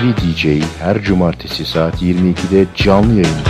Asabi DJ her cumartesi saat 22'de canlı yayında.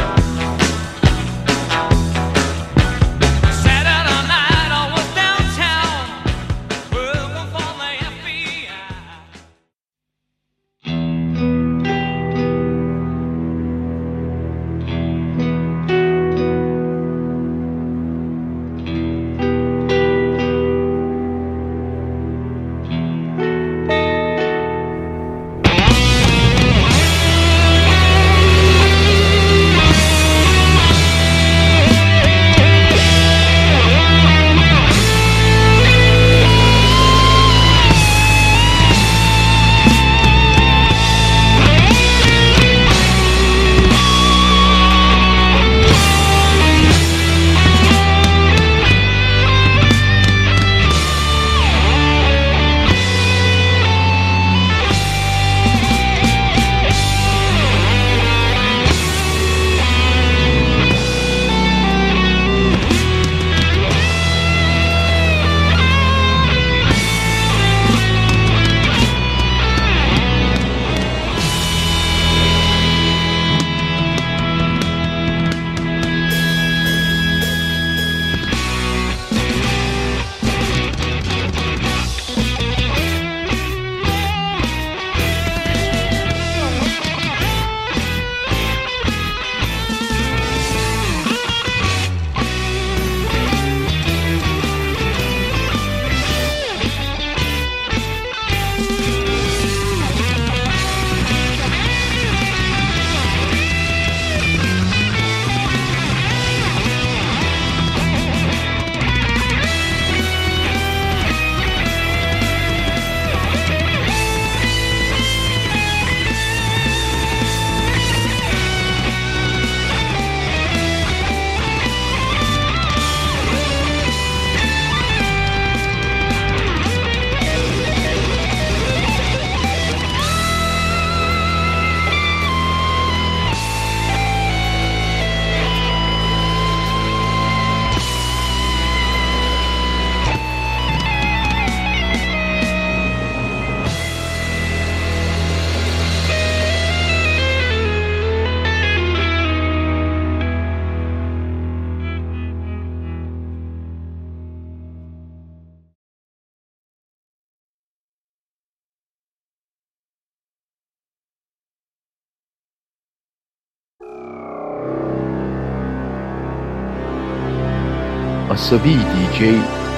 Asabi DJ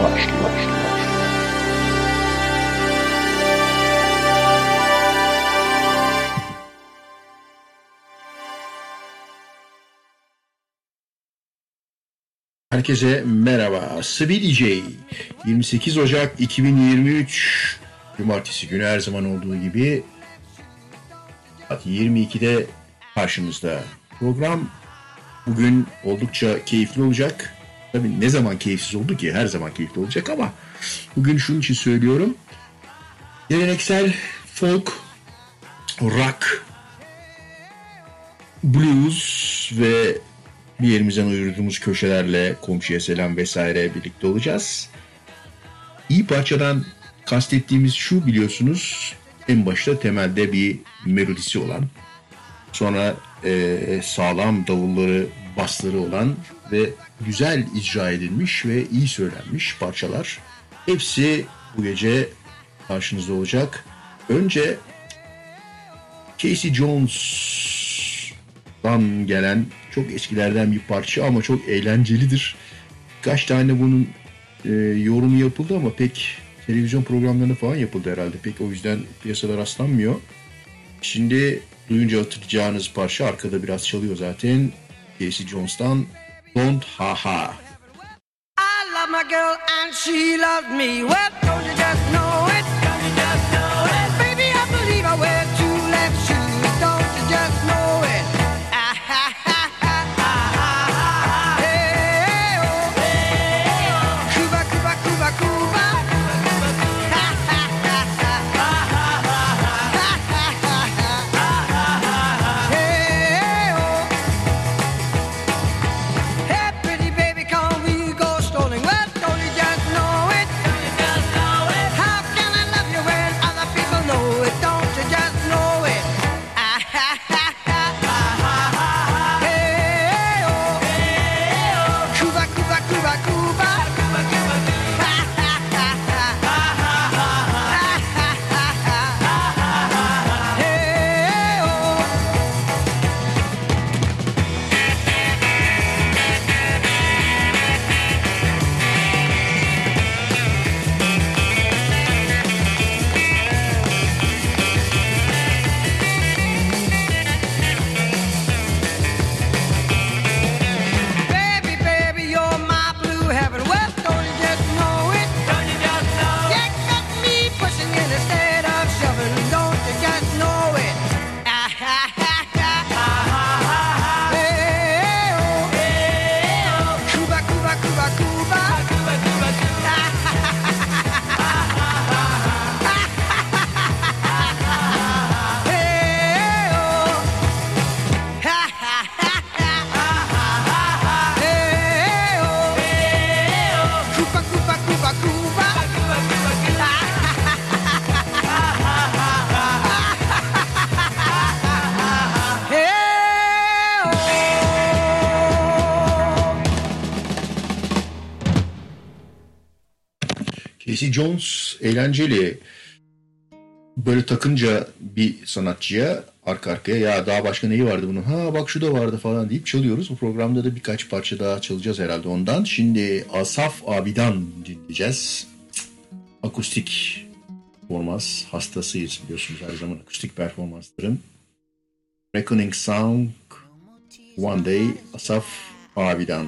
başlıyor. Herkese merhaba. Sıbi DJ 28 Ocak 2023 Cumartesi günü her zaman olduğu gibi saat 22'de karşınızda. Program bugün oldukça keyifli olacak. Tabii ne zaman keyifsiz oldu ki? Her zaman keyifli olacak ama bugün şunun için söylüyorum. Geleneksel folk, rock, blues ve bir yerimizden uyurduğumuz köşelerle komşuya selam vesaire birlikte olacağız. İyi parçadan kastettiğimiz şu biliyorsunuz en başta temelde bir melodisi olan sonra e, sağlam davulları basları olan ve güzel icra edilmiş ve iyi söylenmiş parçalar. Hepsi bu gece karşınızda olacak. Önce Casey Jones'dan gelen çok eskilerden bir parça ama çok eğlencelidir. Kaç tane bunun e, yorumu yapıldı ama pek televizyon programlarında falan yapıldı herhalde. Pek o yüzden piyasada rastlanmıyor. Şimdi duyunca hatırlayacağınız parça arkada biraz çalıyor zaten. Casey Johnston, Don't Ha Ha. I love my girl and she me. Well, don't you just know Jones eğlenceli. Böyle takınca bir sanatçıya arka arkaya ya daha başka neyi vardı bunun? Ha bak şu da vardı falan deyip çalıyoruz. Bu programda da birkaç parça daha çalacağız herhalde ondan. Şimdi Asaf Abi'dan dinleyeceğiz. Akustik performans hastasıyız biliyorsunuz her zaman akustik performansların. Reckoning Sound One Day Asaf Abi'den.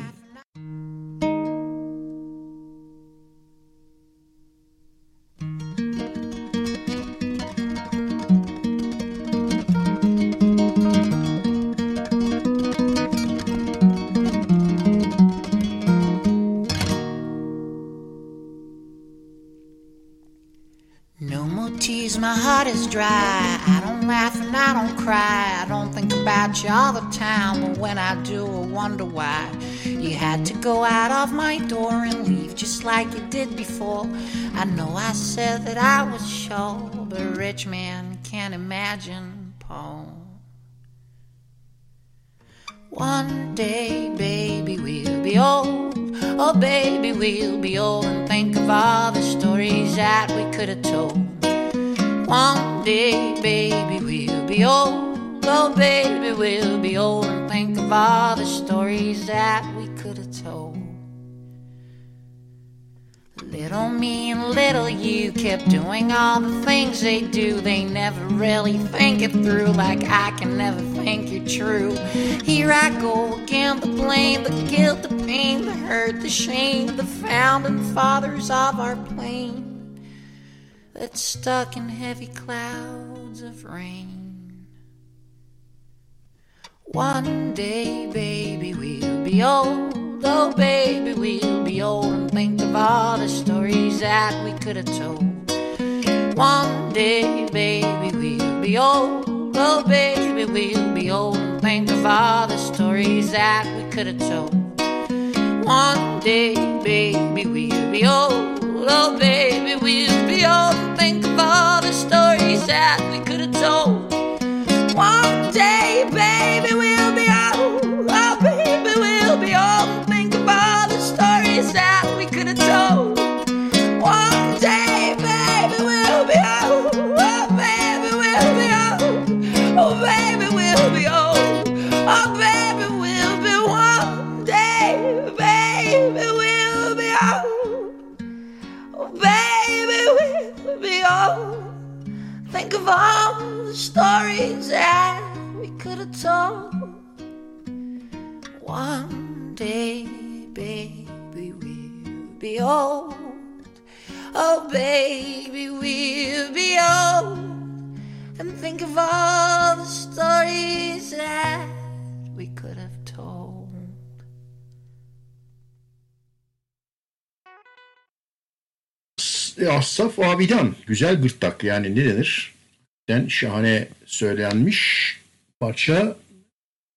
Dry. I don't laugh and I don't cry. I don't think about you all the time, but when I do, I wonder why. You had to go out of my door and leave just like you did before. I know I said that I was sure, but a rich man can't imagine Paul. One day, baby, we'll be old. Oh, baby, we'll be old and think of all the stories that we could have told. One day, baby, we'll be old. Oh, baby, we'll be old and think of all the stories that we could have told. Little me and little you kept doing all the things they do. They never really think it through, like I can never think you're true. Here I go again, the blame, the guilt, the pain, the hurt, the shame, the founding fathers of our plane that's stuck in heavy clouds of rain. One day, baby, we'll be old. Oh, baby, we'll be old and think of all the stories that we could have told. One day, baby, we'll be old. Oh, baby, we'll be old and think of all the stories that we could have told. One day, baby, we'll be old. Oh, baby, we'll be old think of all the stories that we could have told. One Think of all the stories that we could have told. One day, baby, we'll be old. Oh, baby, we'll be old. And think of all the stories that told. Asaf Abidan. Güzel gırtlak yani ne denir? Den şahane söylenmiş parça.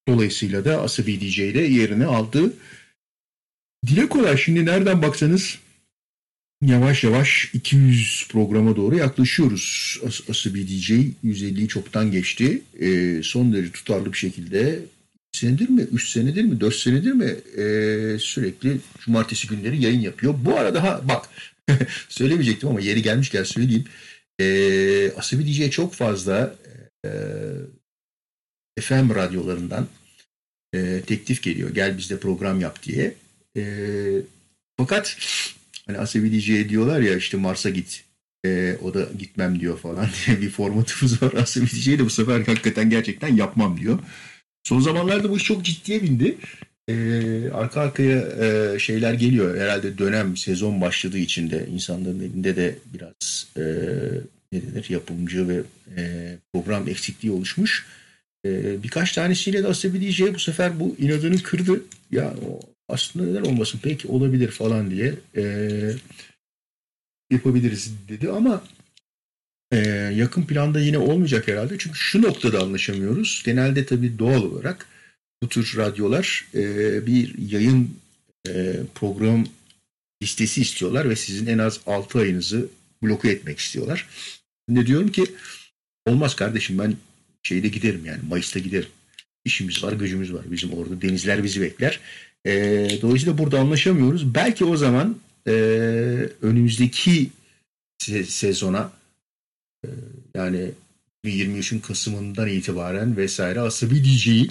Dolayısıyla da Asabi DJ'de yerini aldı. Dile kolay şimdi nereden baksanız yavaş yavaş 200 programa doğru yaklaşıyoruz. As Asabi DJ 150'yi çoktan geçti. Ee, son derece tutarlı bir şekilde senedir mi, 3 senedir mi, 4 senedir mi ee, sürekli cumartesi günleri yayın yapıyor. Bu arada ha bak söylemeyecektim ama yeri gelmişken söyleyeyim. Ee, Asabi DJ çok fazla e, FM radyolarından e, teklif geliyor. Gel bizde program yap diye. E, fakat hani Asabi DJ'ye diyorlar ya işte Mars'a git. E, o da gitmem diyor falan diye bir formatımız var. Asabi DJ de bu sefer hakikaten gerçekten yapmam diyor. Son zamanlarda bu iş çok ciddiye bindi. Ee, arka arkaya e, şeyler geliyor. Herhalde dönem sezon başladığı için de insanların elinde de biraz e, ne denir yapımcı ve e, program eksikliği oluşmuş. E, birkaç tanesiyle de Asabi DJ bu sefer bu inadını kırdı. Ya aslında neden olmasın peki olabilir falan diye e, yapabiliriz dedi ama e, yakın planda yine olmayacak herhalde. Çünkü şu noktada anlaşamıyoruz. Genelde tabii doğal olarak bu tür radyolar e, bir yayın e, program listesi istiyorlar ve sizin en az 6 ayınızı bloke etmek istiyorlar. Ne diyorum ki olmaz kardeşim ben şeyde giderim yani Mayıs'ta giderim. İşimiz var, gücümüz var. Bizim orada denizler bizi bekler. E, dolayısıyla burada anlaşamıyoruz. Belki o zaman e, önümüzdeki se- sezona e, yani 2023'ün Kasım'ından itibaren vesaire Asabi DJ'yi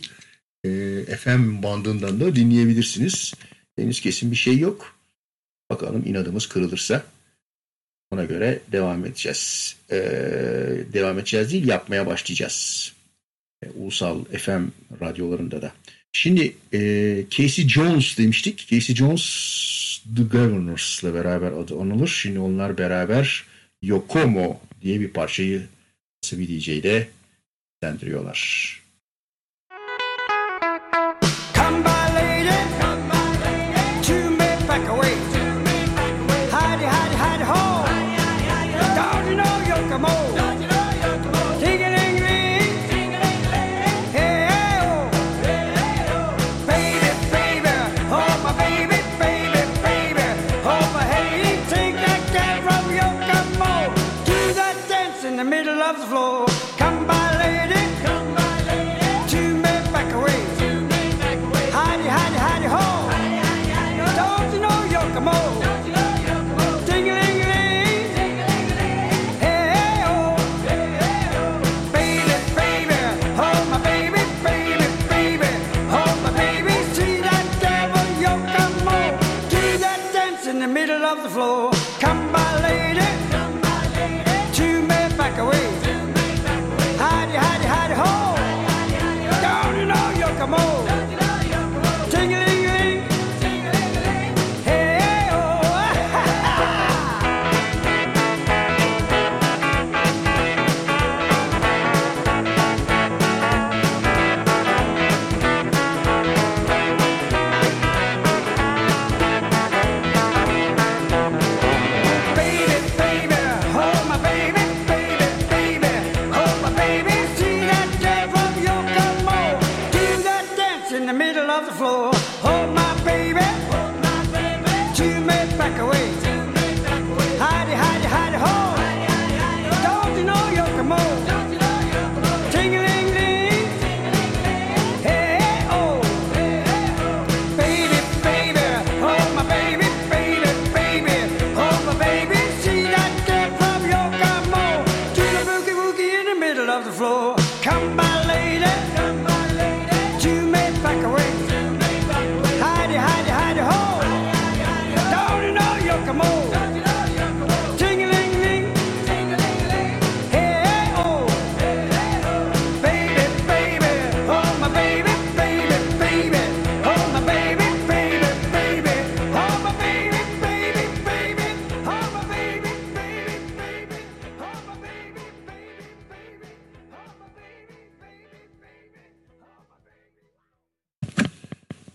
FM bandından da dinleyebilirsiniz. Henüz kesin bir şey yok. Bakalım inadımız kırılırsa ona göre devam edeceğiz. E, devam edeceğiz değil yapmaya başlayacağız. E, ulusal FM radyolarında da. Şimdi e, Casey Jones demiştik. Casey Jones The Governors'la beraber adı anılır. Şimdi onlar beraber Yokomo diye bir parçayı Asabi DJ'de sendiriyorlar. Back away.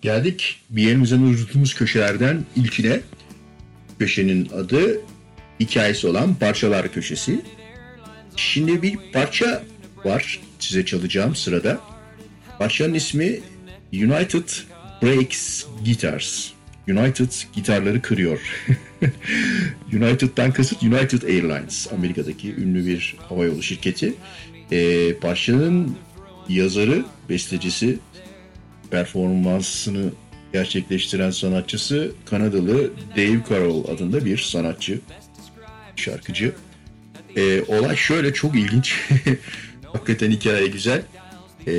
Geldik bir yerimizden uydurduğumuz köşelerden ilkine. Köşenin adı hikayesi olan Parçalar Köşesi. Şimdi bir parça var size çalacağım sırada. Parçanın ismi United Breaks Guitars. United gitarları kırıyor. United'dan kasıt United Airlines. Amerika'daki ünlü bir havayolu şirketi. Ee, parçanın yazarı, bestecisi, performansını gerçekleştiren sanatçısı Kanadalı Dave Carroll adında bir sanatçı, şarkıcı. Ee, olay şöyle çok ilginç. Hakikaten hikaye güzel. Ee,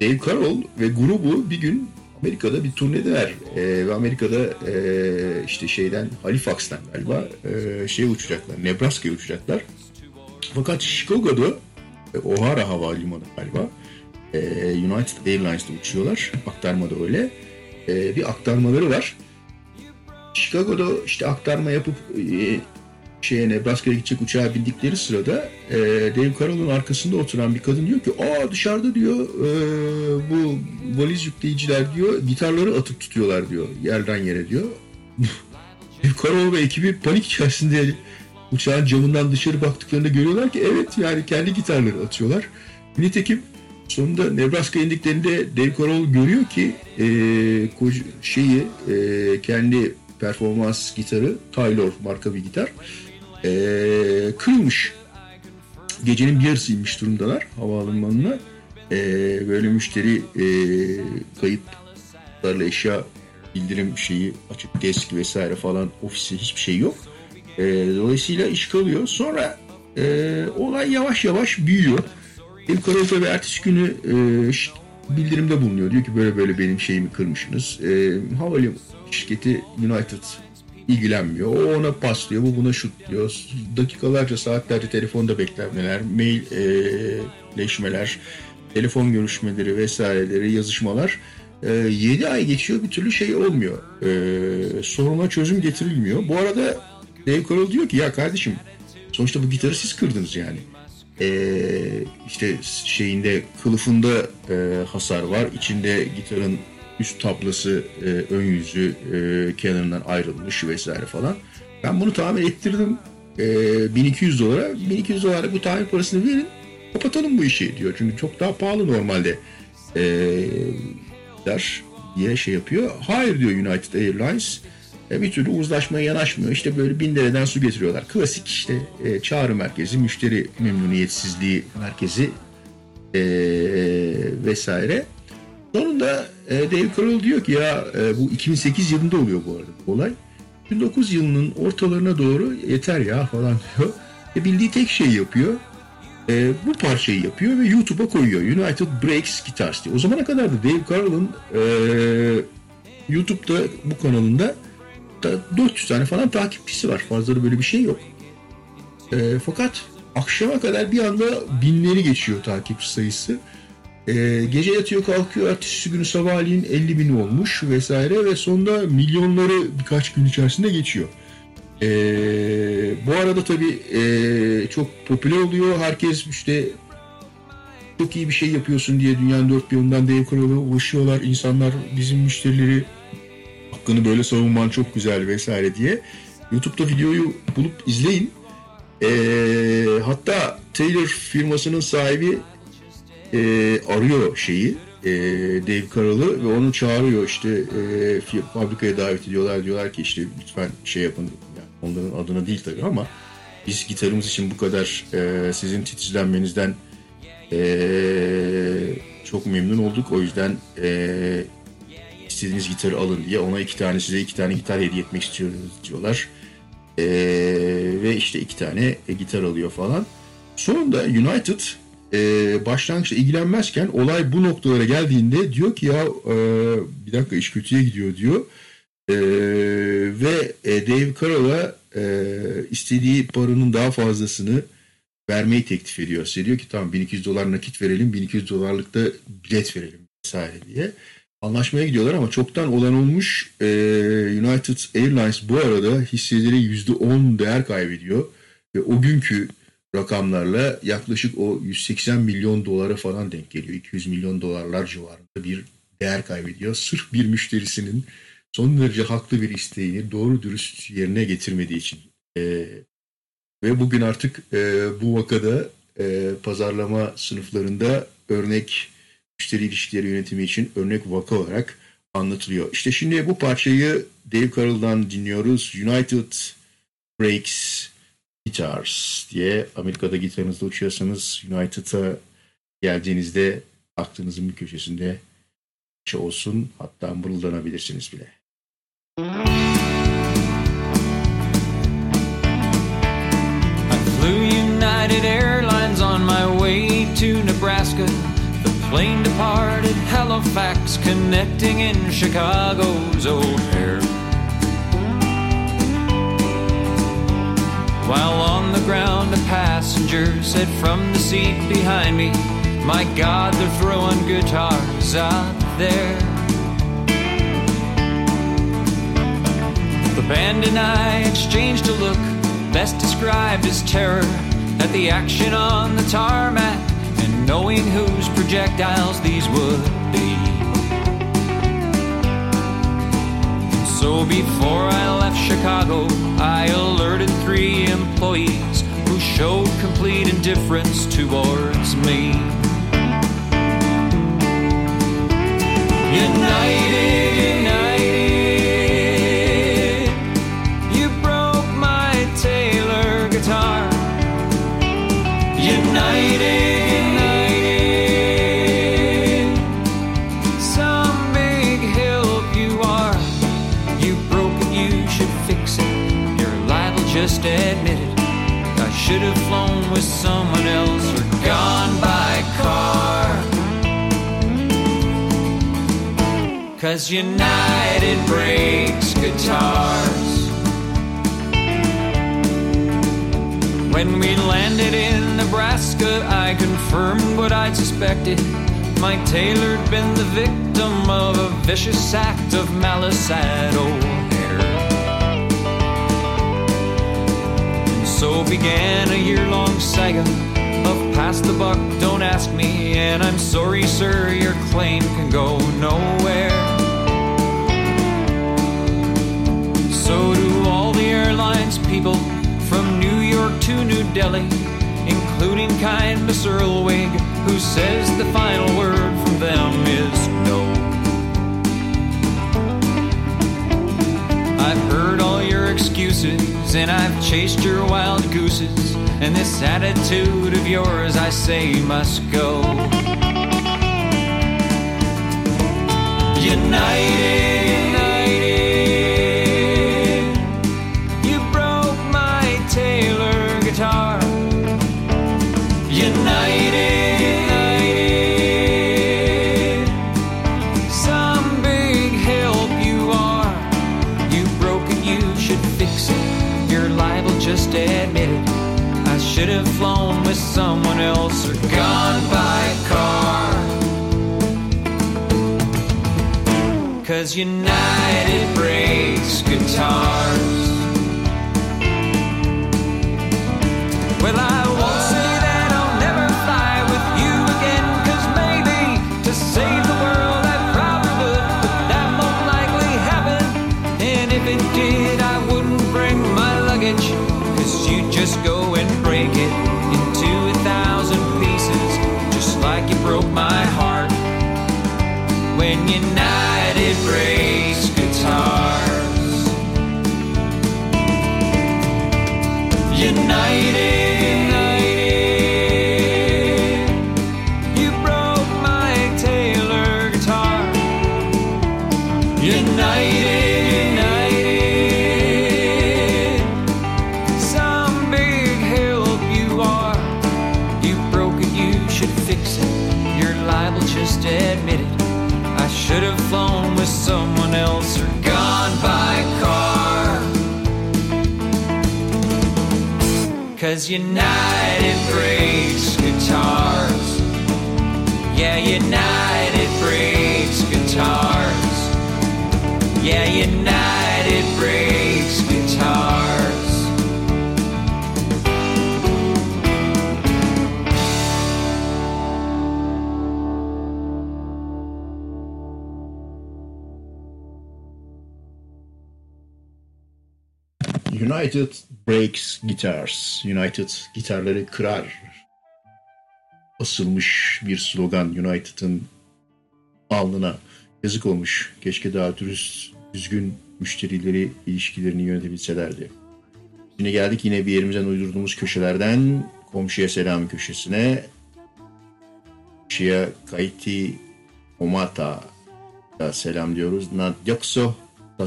Dave Carroll ve grubu bir gün Amerika'da bir turnedeler. Ee, ve Amerika'da e, işte şeyden Halifax'tan galiba e, şey uçacaklar. Nebraska'ya uçacaklar. Fakat Chicago'da e, O'Hara Havalimanı galiba e, United Airlines'da uçuyorlar. Aktarma da öyle. E, bir aktarmaları var. Chicago'da işte aktarma yapıp e, şeye Nebraska'ya gidecek uçağa bindikleri sırada e, Dave Carroll'un arkasında oturan bir kadın diyor ki aa dışarıda diyor e, bu valiz yükleyiciler diyor gitarları atıp tutuyorlar diyor yerden yere diyor. Dave Carroll ve ekibi panik içerisinde uçağın camından dışarı baktıklarında görüyorlar ki evet yani kendi gitarları atıyorlar. Nitekim sonunda Nebraska indiklerinde Dave Carroll görüyor ki e, şeyi e, kendi performans gitarı Taylor marka bir gitar e, kırılmış. Gecenin bir yarısıymış durumdalar havaalanına. E, böyle müşteri e, kayıplarla eşya bildirim şeyi açık desk vesaire falan ofisi hiçbir şey yok. E, dolayısıyla iş kalıyor. Sonra e, olay yavaş yavaş büyüyor. Dave Carroll tabii ertesi günü e, bildirimde bulunuyor. Diyor ki böyle böyle benim şeyimi kırmışsınız. E, havalimanı şirketi United ilgilenmiyor. O ona paslıyor, bu buna şutluyor. Dakikalarca, saatlerce telefonda beklemeler, mail e, telefon görüşmeleri vesaireleri, yazışmalar. 7 ay geçiyor bir türlü şey olmuyor. E, soruna çözüm getirilmiyor. Bu arada Dave Carroll diyor ki ya kardeşim sonuçta bu gitarı siz kırdınız yani. E, işte şeyinde kılıfında e, hasar var. İçinde gitarın üst tablası, e, ön yüzü e, kenarından ayrılmış vesaire falan. Ben bunu tamir ettirdim e, 1200 dolara. 1200 dolara bu tamir parasını verin kapatalım bu işi diyor. Çünkü çok daha pahalı normalde e, der diye şey yapıyor. Hayır diyor United Airlines. E, bir türlü uzlaşmaya yanaşmıyor. İşte böyle bin dereden su getiriyorlar. Klasik işte e, çağrı merkezi, müşteri memnuniyetsizliği merkezi e, vesaire. Sonunda e, Dave Carroll diyor ki ya e, bu 2008 yılında oluyor bu arada bu olay. 2009 yılının ortalarına doğru yeter ya falan diyor. E, bildiği tek şeyi yapıyor. E, bu parçayı yapıyor ve YouTube'a koyuyor. United Breaks Guitars diye. O zamana kadar da Dave Carroll'ın e, YouTube'da bu kanalında da 400 tane falan takipçisi var. Fazla böyle bir şey yok. E, fakat akşama kadar bir anda binleri geçiyor takipçi sayısı. E, gece yatıyor kalkıyor ertesi günü sabahleyin 50 bin olmuş vesaire ve sonunda milyonları birkaç gün içerisinde geçiyor. E, bu arada tabii e, çok popüler oluyor. Herkes işte çok iyi bir şey yapıyorsun diye dünyanın dört bir yanından Dave Carroll'a ulaşıyorlar. İnsanlar bizim müşterileri hakkını böyle savunman çok güzel vesaire diye. YouTube'da videoyu bulup izleyin. E, hatta Taylor firmasının sahibi e, arıyor şeyi e, Dave Carroll'ı ve onu çağırıyor işte e, fabrikaya davet ediyorlar diyorlar ki işte lütfen şey yapın yani onların adına değil tabii ama biz gitarımız için bu kadar e, sizin titizlenmenizden e, çok memnun olduk o yüzden e, istediğiniz gitarı alın diye ona iki tane size iki tane gitar hediye etmek istiyoruz diyorlar E, ve işte iki tane e, gitar alıyor falan sonunda United e, başlangıçta ilgilenmezken olay bu noktalara geldiğinde diyor ki ya e, bir dakika iş kötüye gidiyor diyor. E, ve e, Dave Carroll'a e, istediği paranın daha fazlasını vermeyi teklif ediyor. Size diyor ki tamam 1200 dolar nakit verelim 1200 dolarlık da bilet verelim vesaire diye. Anlaşmaya gidiyorlar ama çoktan olan olmuş e, United Airlines bu arada hisseleri %10 değer kaybediyor. Ve o günkü rakamlarla yaklaşık o 180 milyon dolara falan denk geliyor. 200 milyon dolarlar civarında bir değer kaybediyor. Sırf bir müşterisinin son derece haklı bir isteğini doğru dürüst yerine getirmediği için. Ee, ve bugün artık e, bu vakada e, pazarlama sınıflarında örnek müşteri ilişkileri yönetimi için örnek vaka olarak anlatılıyor. İşte şimdi bu parçayı Dave Carroll'dan dinliyoruz. United Breaks Guitars diye Amerika'da gitarınızla uçuyorsanız United'a geldiğinizde aklınızın bir köşesinde şey olsun hatta mırıldanabilirsiniz bile. I flew United Airlines on my way to Nebraska. Plane departed Halifax, connecting in Chicago's O'Hare. While on the ground, a passenger said from the seat behind me, My God, they're throwing guitars out there. The band and I exchanged a look, best described as terror, at the action on the tarmac, and knowing whose projectiles these would be. So before I left Chicago, I alerted three employees who showed complete indifference towards me. United, united, should have flown with someone else or gone by car. Cause United breaks guitars. When we landed in Nebraska, I confirmed what I'd suspected. My tailor'd been the victim of a vicious act of malice at O'Hare. So began a year long saga of pass the buck, don't ask me. And I'm sorry, sir, your claim can go nowhere. So do all the airlines people from New York to New Delhi, including kind Miss Earlwig, who says the final word from them is excuses, and I've chased your wild gooses, and this attitude of yours, I say, must go. United, breaks guitar. United breaks guitars. United gitarları kırar. Asılmış bir slogan United'ın alnına. Yazık olmuş. Keşke daha dürüst, düzgün müşterileri ilişkilerini yönetebilselerdi. Şimdi geldik yine bir yerimizden uydurduğumuz köşelerden komşuya selam köşesine. Komşuya Kaiti Omata selam diyoruz. Nadyakso da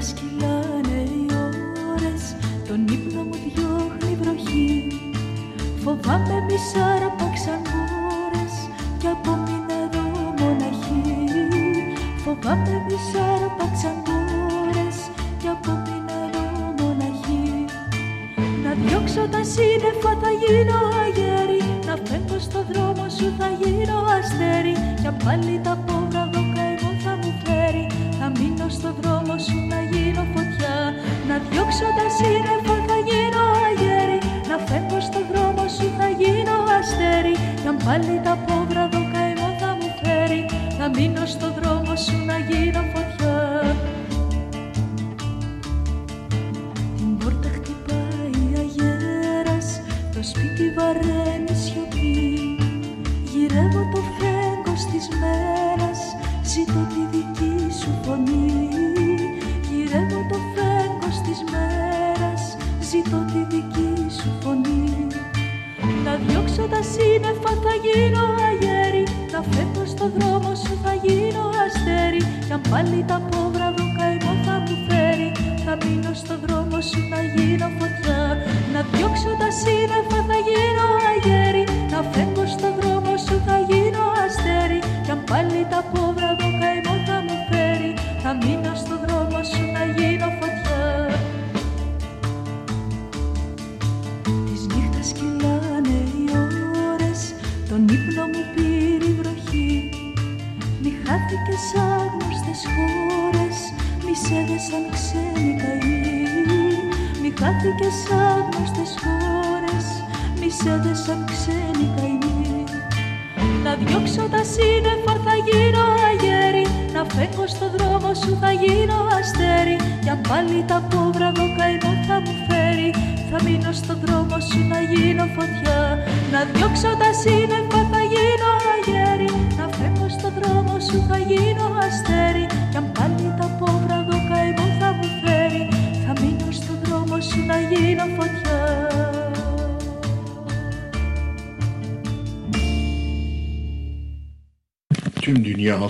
sinefah. Της νύχτας κυλάνε οι ώρες. Τον ύπνο μου διώχνει βροχή. Φοβάμαι μη σάρπαξαν μπόρες Κι απομείνω εδώ μοναχή. Φοβάμαι μη σάρπαξαν μπόρες Κι απομείνω εδώ μοναχή. Να διώξω τα σύννεφα θα γίνω αγέρι. Να φεύγω στο δρόμο σου θα γίνω αστέρι. Κι αν πάλι τα πόβρα τα σύννεφα θα γίνω αγέρι Να φεύγω στο δρόμο σου θα γίνω αστέρι. Κι αν πάλι τα πόβρα δω καημό θα μου φέρει. Θα μείνω στο δρόμο σου να γίνω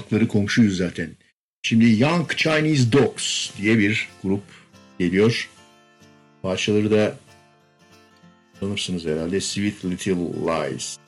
halkları komşuyuz zaten. Şimdi Young Chinese Dogs diye bir grup geliyor. Parçaları da tanırsınız herhalde. Sweet Little Lies.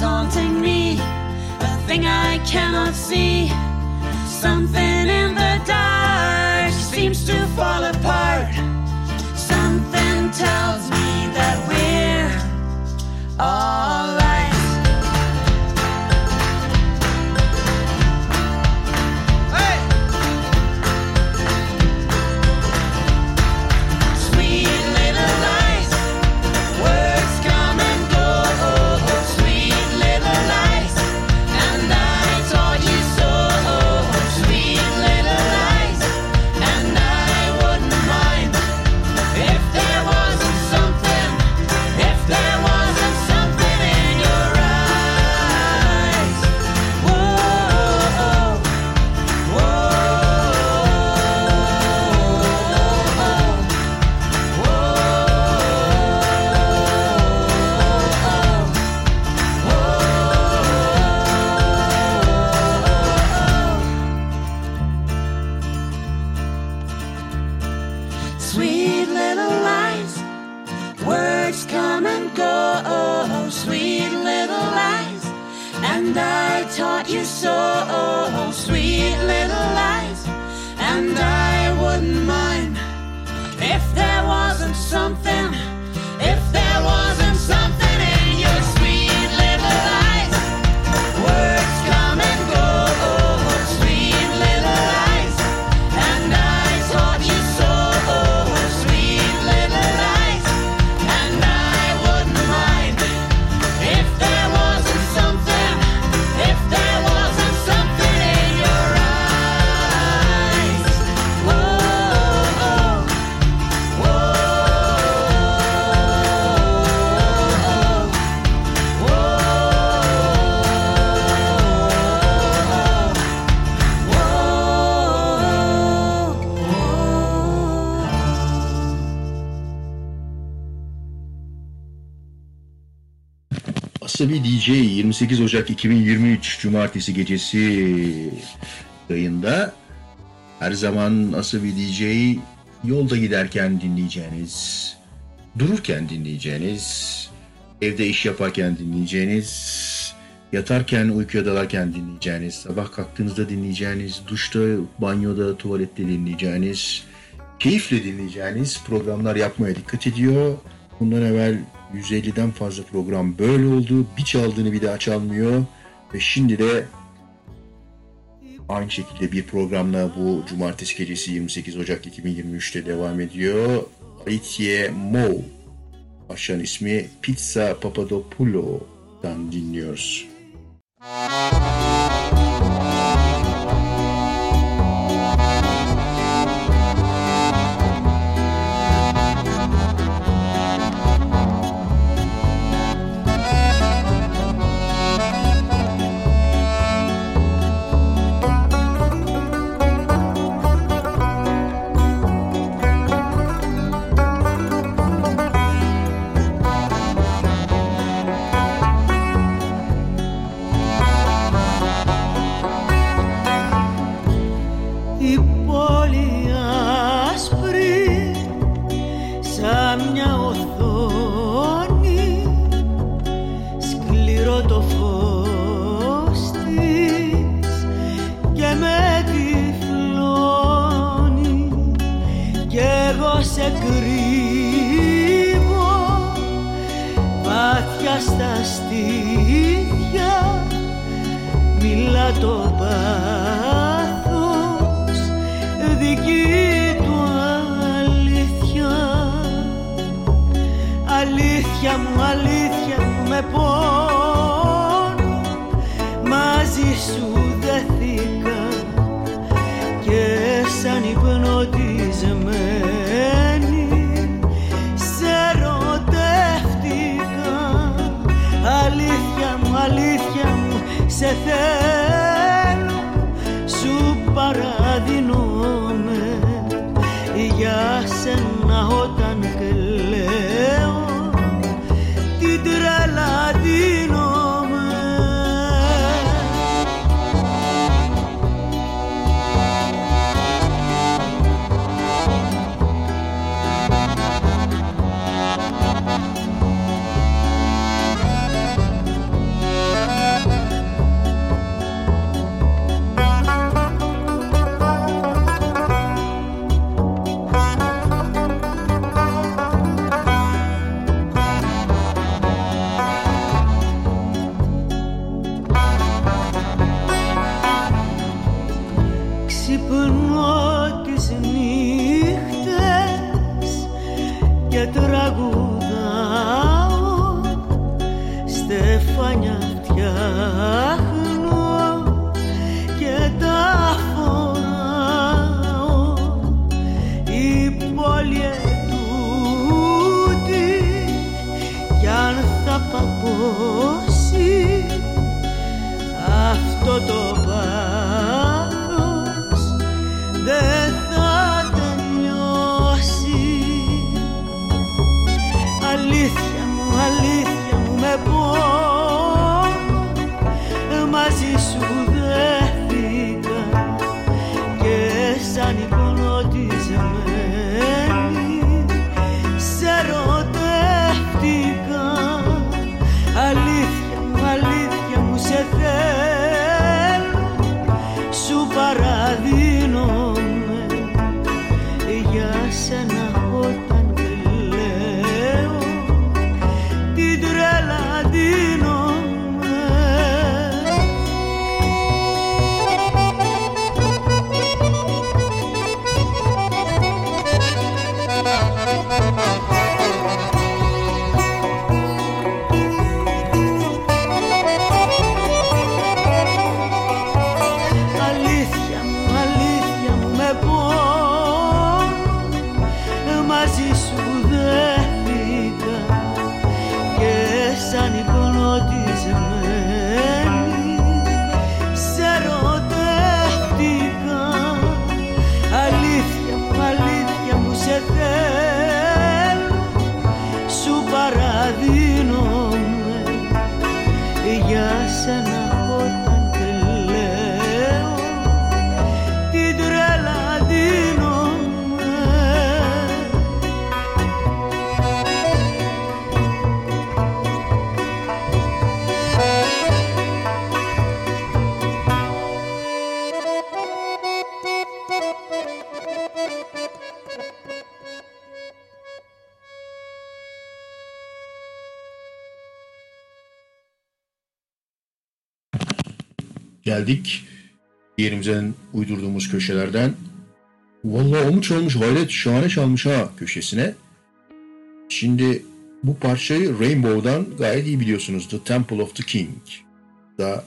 haunting me, a thing I cannot see. Something in the dark seems to fall apart. Something tells me that we're all. Asabi DJ 28 Ocak 2023 Cumartesi gecesi yayında her zaman Asabi DJ yolda giderken dinleyeceğiniz, dururken dinleyeceğiniz, evde iş yaparken dinleyeceğiniz, yatarken, uykuya dalarken dinleyeceğiniz, sabah kalktığınızda dinleyeceğiniz, duşta, banyoda, tuvalette dinleyeceğiniz, keyifle dinleyeceğiniz programlar yapmaya dikkat ediyor. Bundan evvel 150'den fazla program böyle oldu. Bir çaldığını bir daha çalmıyor. Ve şimdi de aynı şekilde bir programla bu cumartesi gecesi 28 Ocak 2023'te devam ediyor. Aitye Mo. Aşağın ismi Pizza Papadopoulo'dan dinliyoruz. Η μια οθόνη σκληρό το φως της και με τυφλώνει. Κι εγώ σε κρύβω πάθια στα στήθια μιλά το πάθος αλήθεια μου, αλήθεια μου με πόνο geldik. Yerimizden uydurduğumuz köşelerden. Vallahi o mu çalmış hayret şahane çalmış ha köşesine. Şimdi bu parçayı Rainbow'dan gayet iyi biliyorsunuz. The Temple of the King. Da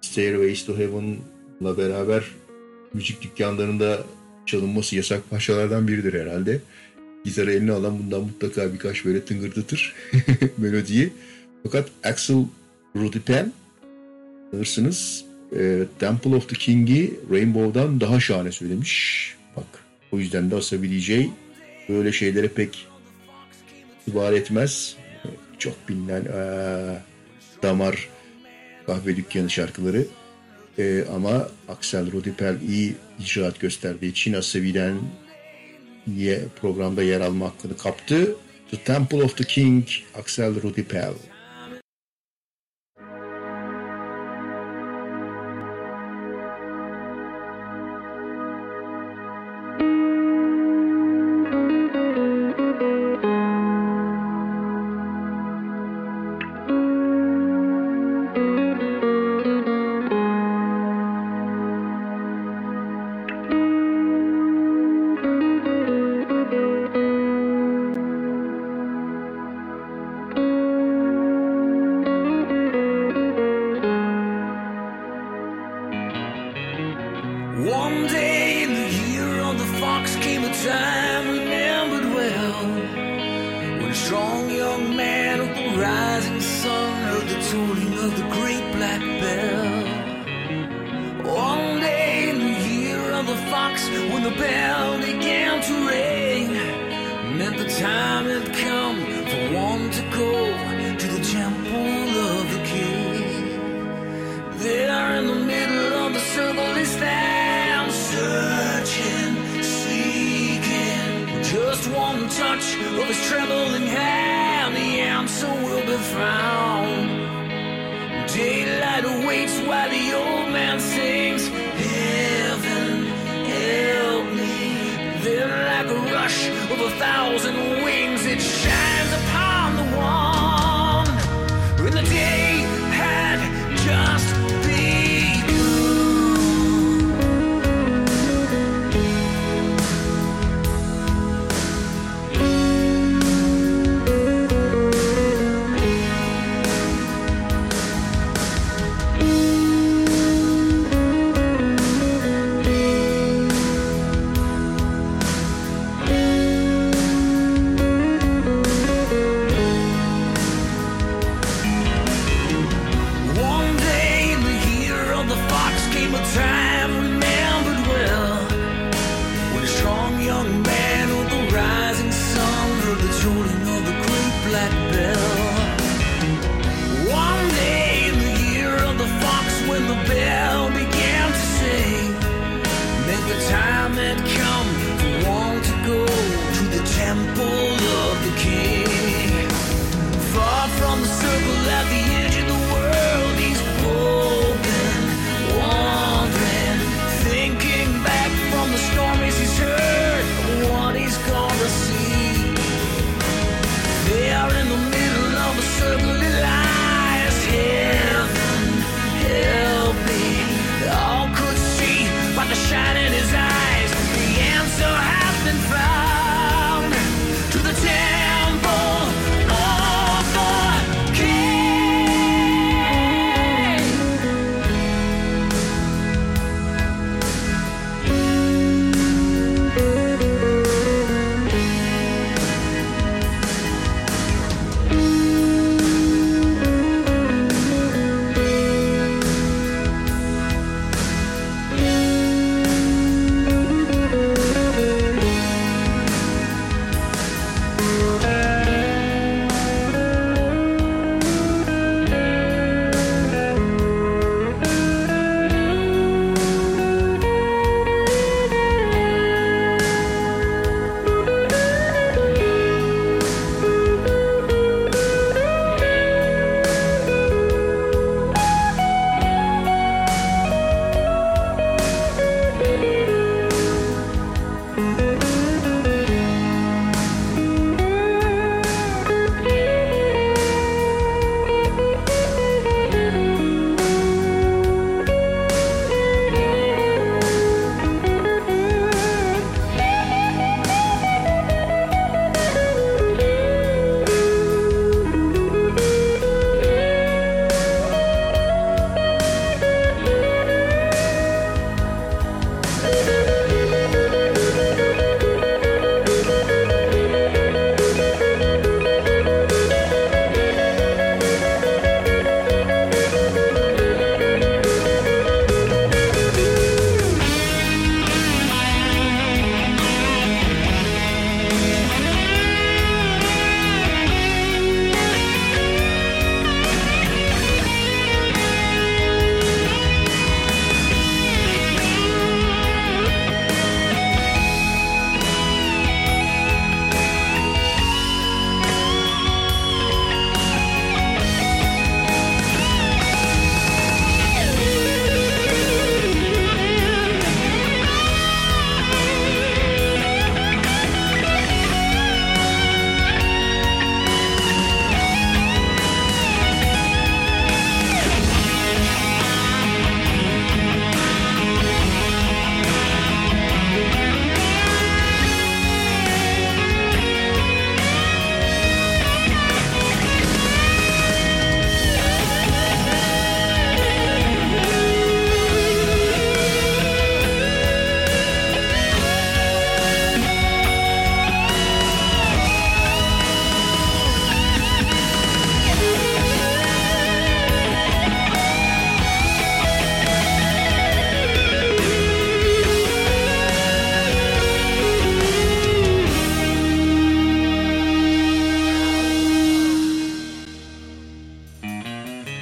Stairways to Heaven'la beraber müzik dükkanlarında çalınması yasak parçalardan biridir herhalde. Gitarı eline alan bundan mutlaka birkaç böyle tıngırdatır melodiyi. Fakat Axel Rudipel sanırsınız e, Temple of the King'i Rainbow'dan daha şahane söylemiş. Bak o yüzden de Asabi DJ böyle şeylere pek itibar etmez. Çok bilinen aa, damar kahve dükkanı şarkıları. Ee, ama Axel Rodipel iyi icraat gösterdiği için Asabi'den programda yer alma hakkını kaptı. The Temple of the King, Axel Rodipel.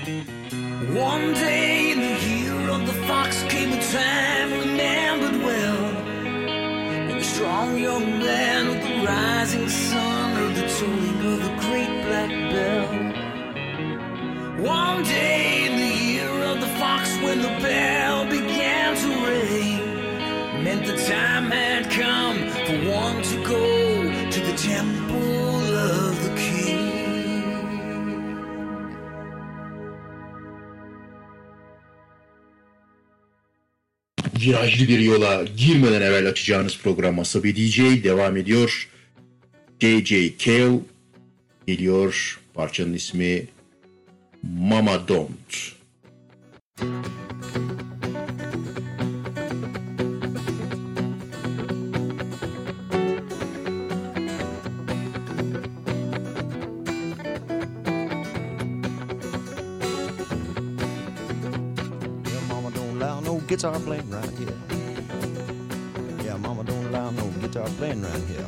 One day in the year of the fox came a time remembered well. When the strong young man of the rising sun heard the tolling of the great black bell. One day in the year of the fox when the bell virajlı bir yola girmeden evvel açacağınız program Asabi DJ devam ediyor. JJ Cale geliyor. Parçanın ismi Mama Don't. Yeah, guitar playing right here. Yeah, mama don't allow no guitar playing right here.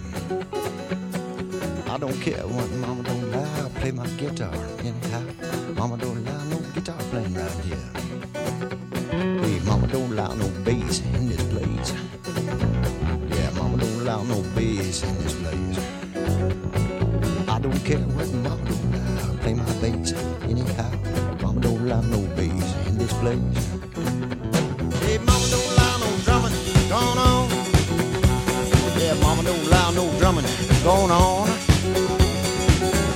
I don't care what mama don't allow, play my guitar anyhow. Mama don't allow no guitar playing right here. Hey, mama don't allow no bass in this place. Yeah, mama don't allow no bass in this place. I don't care what mama don't allow, play my bass anyhow. Mama don't allow no bass in this place. No going on.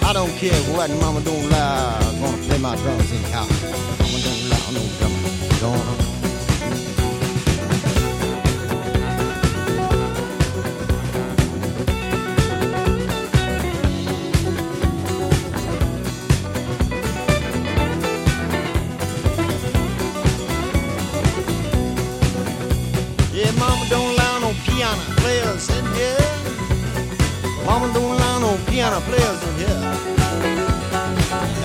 I don't care what mama don't allow, gonna play my drums anyhow. Mama don't allow no drumming going on. No piano players in here.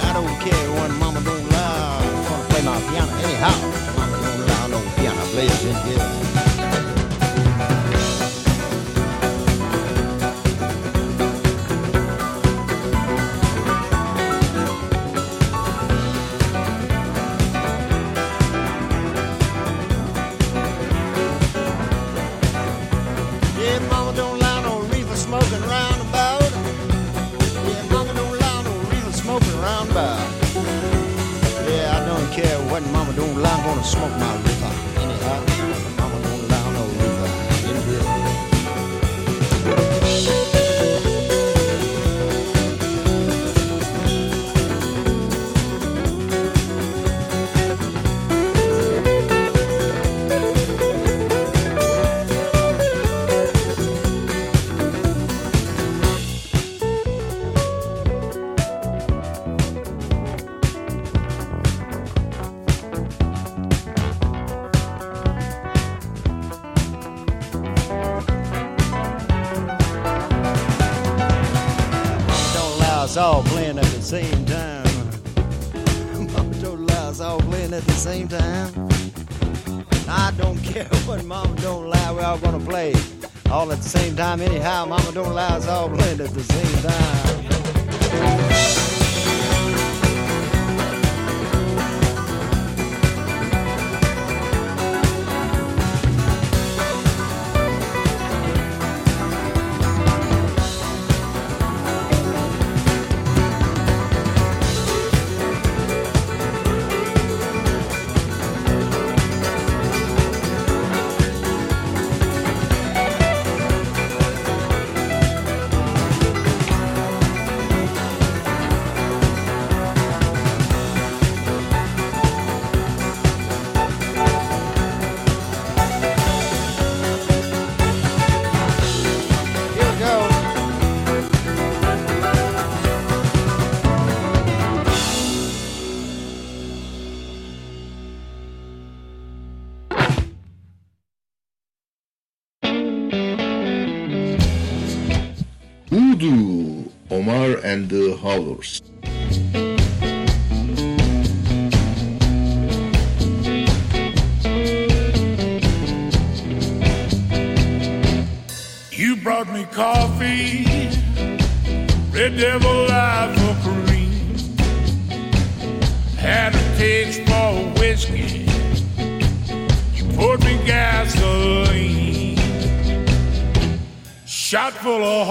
I don't care when mama don't allow gonna play my piano anyhow. Mama don't allow no piano players in here. And the. You brought me coffee, Red Devil cream. Had a taste for whiskey. You poured me gasoline. Shot full of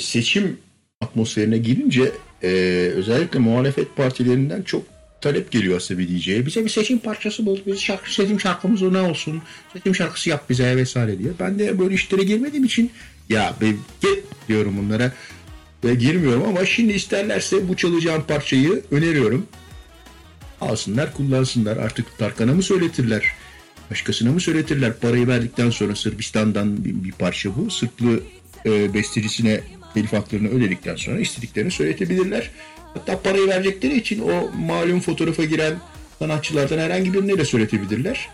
Seçim atmosferine girince e, özellikle muhalefet partilerinden çok talep geliyor bir DJ'ye. Bize bir seçim parçası bul. Biz şarkı, seçim şarkımız o ne olsun? Seçim şarkısı yap bize vesaire diye. Ben de böyle işlere girmediğim için ya be, git diyorum bunlara. Ve girmiyorum ama şimdi isterlerse bu çalacağım parçayı öneriyorum. Alsınlar kullansınlar. Artık Tarkan'a mı söyletirler? Başkasına mı söyletirler? Parayı verdikten sonra Sırbistan'dan bir, bir parça bu. Sırplı e, bestecisine telif haklarını ödedikten sonra istediklerini söyletebilirler. Hatta parayı verecekleri için o malum fotoğrafa giren sanatçılardan herhangi birine de söyletebilirler.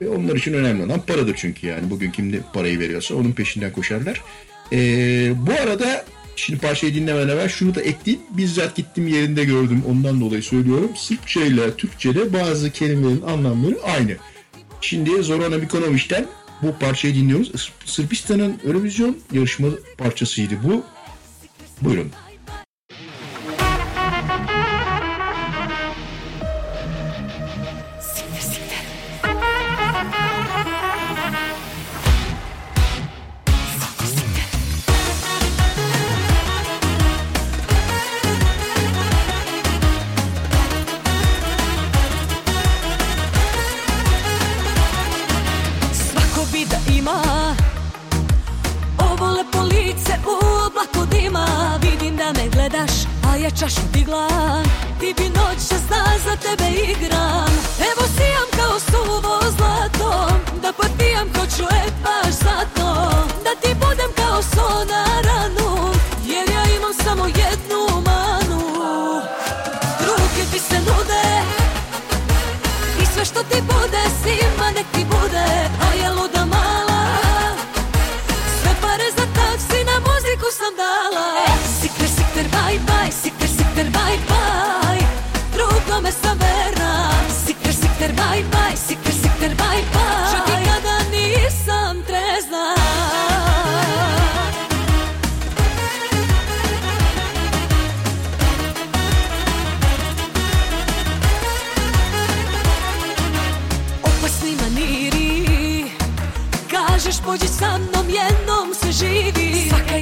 Ve onlar için önemli olan paradır çünkü yani. Bugün kim parayı veriyorsa onun peşinden koşarlar. E, bu arada şimdi parçayı dinlemeden evvel şunu da ekleyeyim. Bizzat gittim yerinde gördüm ondan dolayı söylüyorum. Sırpça ile Türkçe'de bazı kelimelerin anlamları aynı. Şimdi Zorana Mikonovic'ten bu parçayı dinliyoruz. Sırbistan'ın Eurovision yarışma parçasıydı bu. Buyurun. Ja čašu digla Ti bi noć zna, za tebe igram. Evo sijam kao suvo zlato Da potpijam ko čovjek baš zato Da ti budem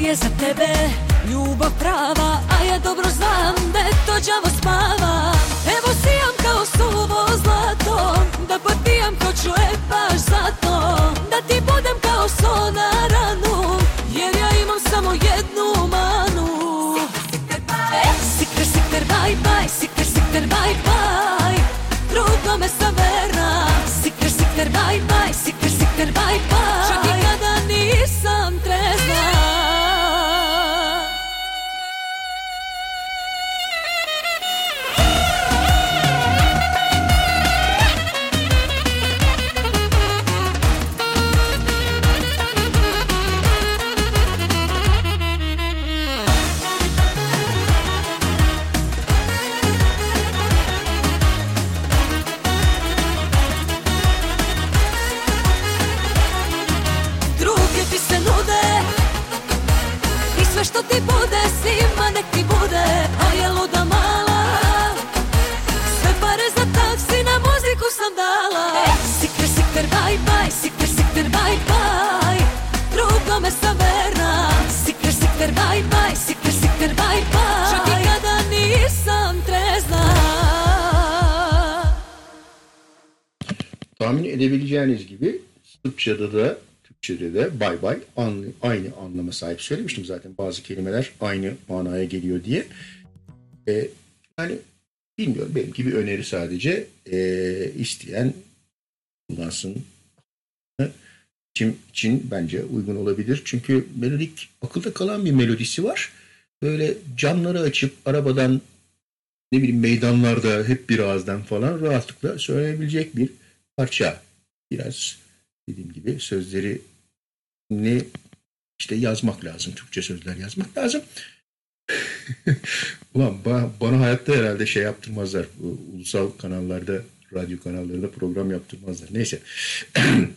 je za tebe ljubav prava A ja dobro znam da je to đavo spava. Evo sijam kao suvo zlato Da potpijam ko čovjek Sırpçada da Türkçede de bay bay anlı- aynı anlama sahip. Söylemiştim zaten bazı kelimeler aynı manaya geliyor diye. E, yani bilmiyorum benimki bir öneri sadece. E, isteyen kullansın. için, için bence uygun olabilir. Çünkü melodik akılda kalan bir melodisi var. Böyle camları açıp arabadan ne bileyim meydanlarda hep bir ağızdan falan rahatlıkla söylenebilecek bir parça. Biraz dediğim gibi sözleri ne işte yazmak lazım. Türkçe sözler yazmak lazım. Ulan ba- bana hayatta herhalde şey yaptırmazlar. Ulusal kanallarda, radyo kanallarında program yaptırmazlar. Neyse.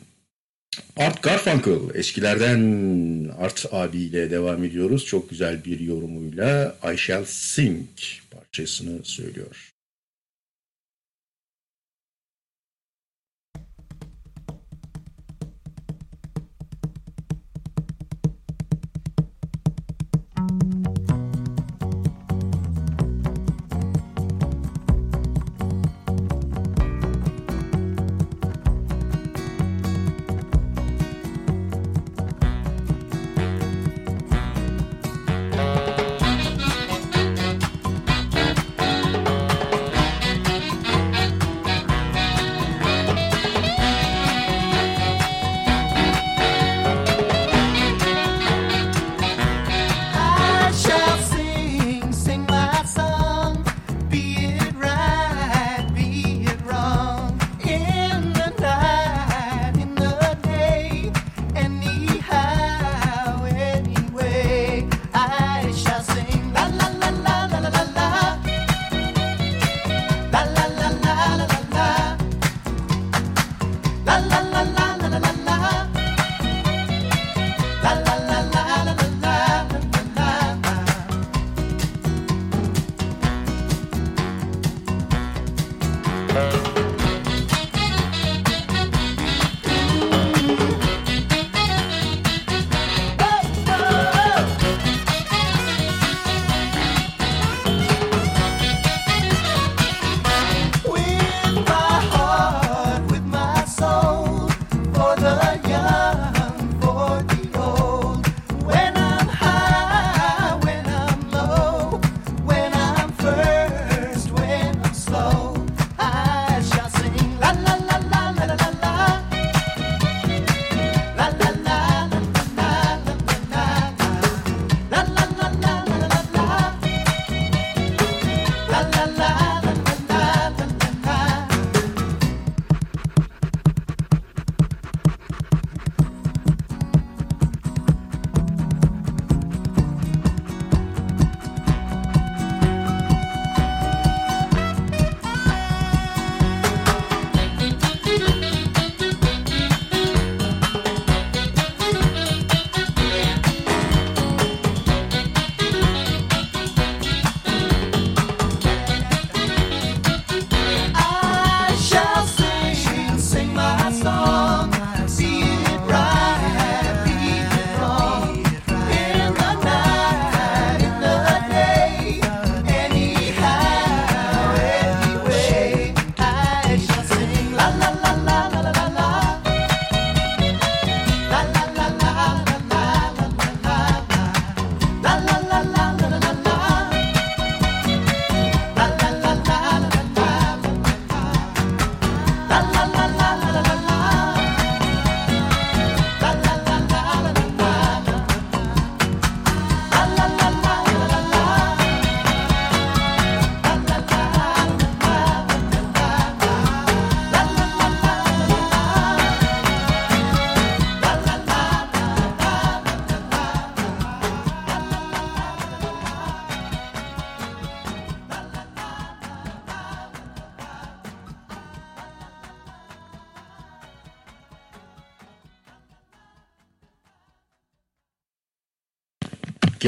Art Garfunkel eskilerden Art abiyle devam ediyoruz. Çok güzel bir yorumuyla I Shall Sing parçasını söylüyor.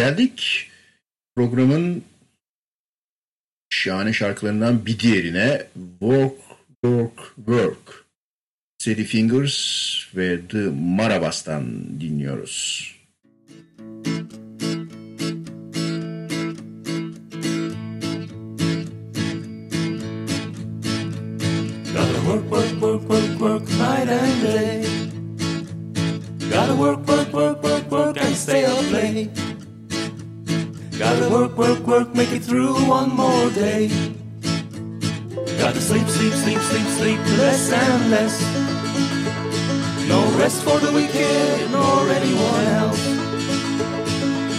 Geldik programın şahane şarkılarından bir diğerine Work, Work, Work. Sadie Fingers ve The Marabas'tan dinliyoruz. Gotta work, work, work, work, work and day. Gotta work, work, work, work, work, and stay up late. Gotta work, work, work, make it through one more day. Gotta sleep, sleep, sleep, sleep, sleep, less and less. No rest for the wicked nor anyone else.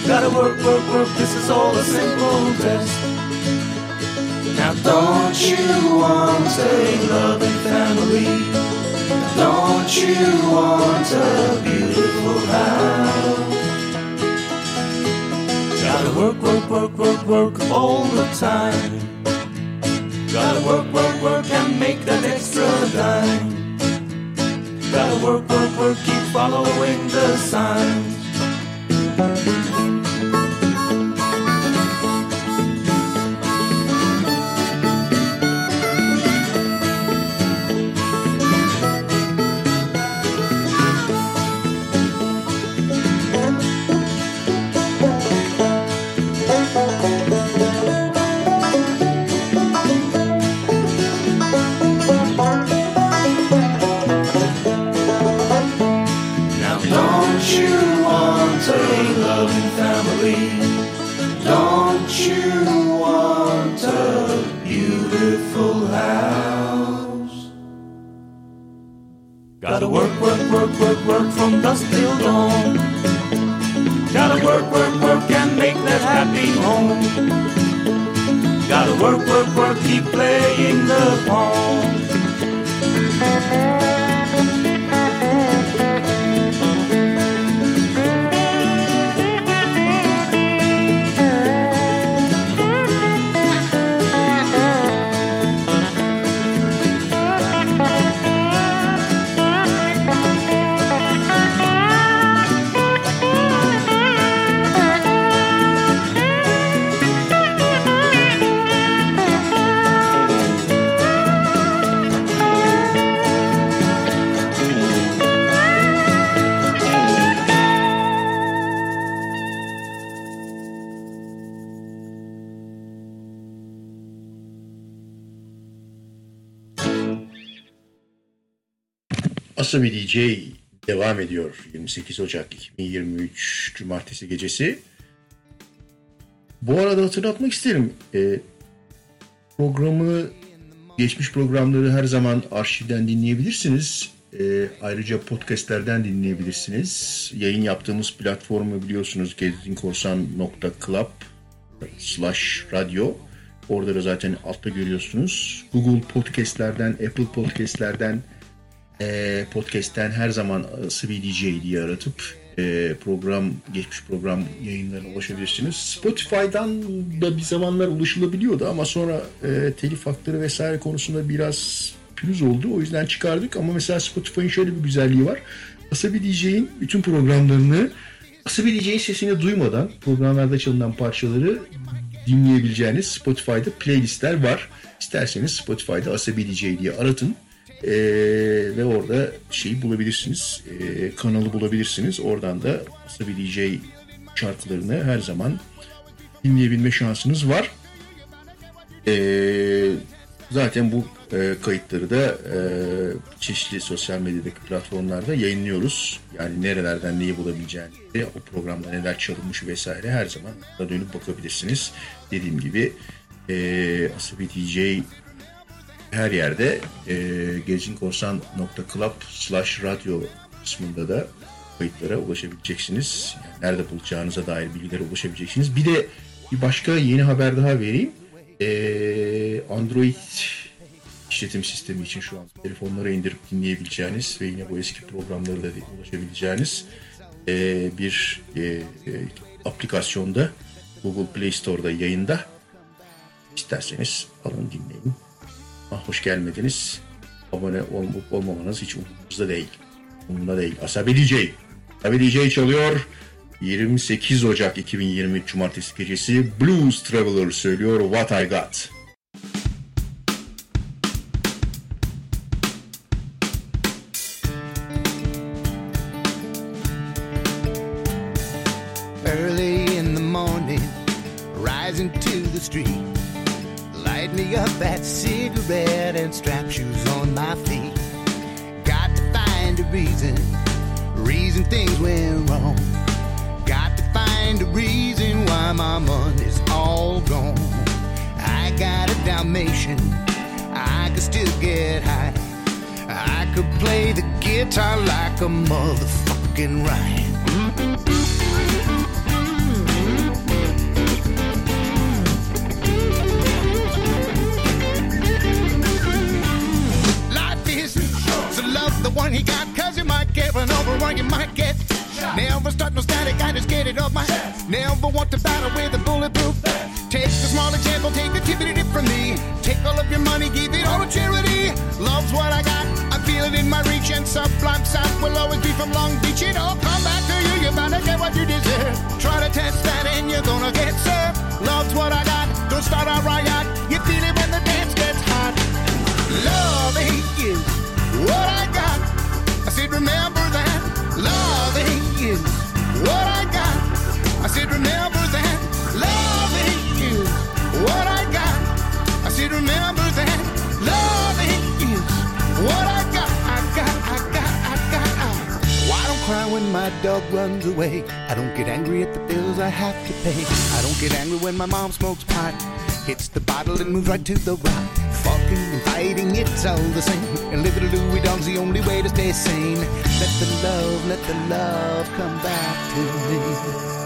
Gotta work, work, work, this is all a simple test. Now don't you want a loving family? Don't you want a beautiful house? Work, work, work, work, work all the time. Gotta work, work, work and make that extra dime. Gotta work, work, work, keep following the signs. Gotta work, work, work, work, work from dusk till dawn. Gotta work, work, work and make that happy home. Gotta work, work, work, keep playing the pawn. Asabi DJ devam ediyor. 28 Ocak 2023 Cumartesi gecesi. Bu arada hatırlatmak isterim. Ee, programı, geçmiş programları her zaman arşivden dinleyebilirsiniz. Ee, ayrıca podcastlerden dinleyebilirsiniz. Yayın yaptığımız platformu biliyorsunuz gezinkorsan.club slash radyo. Orada da zaten altta görüyorsunuz. Google Podcast'lerden, Apple Podcast'lerden, e, podcast'ten her zaman Sıvı DJ diye aratıp e, program, geçmiş program yayınlarına ulaşabilirsiniz. Spotify'dan da bir zamanlar ulaşılabiliyordu ama sonra e, telif hakları vesaire konusunda biraz pürüz oldu. O yüzden çıkardık ama mesela Spotify'ın şöyle bir güzelliği var. Asabi DJ'in bütün programlarını Asabi DJ'in sesini duymadan programlarda çalınan parçaları dinleyebileceğiniz Spotify'da playlistler var. İsterseniz Spotify'da Asabi DJ diye aratın. Ee, ve orada şeyi bulabilirsiniz. Ee, kanalı bulabilirsiniz. Oradan da Asabi DJ şarkılarını her zaman dinleyebilme şansınız var. Ee, zaten bu e, kayıtları da e, çeşitli sosyal medyadaki platformlarda yayınlıyoruz. Yani nerelerden neyi bulabileceğini, o programda neler çalınmış vesaire her zaman da dönüp bakabilirsiniz. Dediğim gibi e, Asabi DJ her yerde e, gezinkorsan.club slash radyo kısmında da kayıtlara ulaşabileceksiniz. Yani nerede bulacağınıza dair bilgilere ulaşabileceksiniz. Bir de bir başka yeni haber daha vereyim. E, Android işletim sistemi için şu an telefonlara indirip dinleyebileceğiniz ve yine bu eski programları da ulaşabileceğiniz e, bir e, e, aplikasyonda Google Play Store'da yayında. İsterseniz alın dinleyin. Ah, hoş gelmediniz. Abone olup olmamanız hiç umurumuzda değil. Umurumda değil. Asabi DJ. Asabi DJ çalıyor. 28 Ocak 2023 Cumartesi gecesi Blues Traveler söylüyor What I Got. Guitar like a motherfucking riot. Life is so love the one he got, cause you might get run over or you might get. Never start no static, I just get it off my head. Never want to battle with a bulletproof. Take a small example, take a tip tippity tip from me. Take all of your money, give it all to charity. Love's what I got, In my reach, and sublime sound will always be from Long Beach. It all come back to you, you better get what you deserve. Try to test that and you're gonna get served. Love's what I got, don't start a riot. You feel it when the dance gets hot. Love is what I got. I said, remember that. Love is what I got. I said, remember that. Love is what I got. I said, remember that. Cry when my dog runs away? I don't get angry at the bills I have to pay. I don't get angry when my mom smokes pot. Hits the bottle and moves right to the rock. Fucking and fighting, it's all the same. And living a Louis dog's the only way to stay sane. Let the love, let the love come back to me.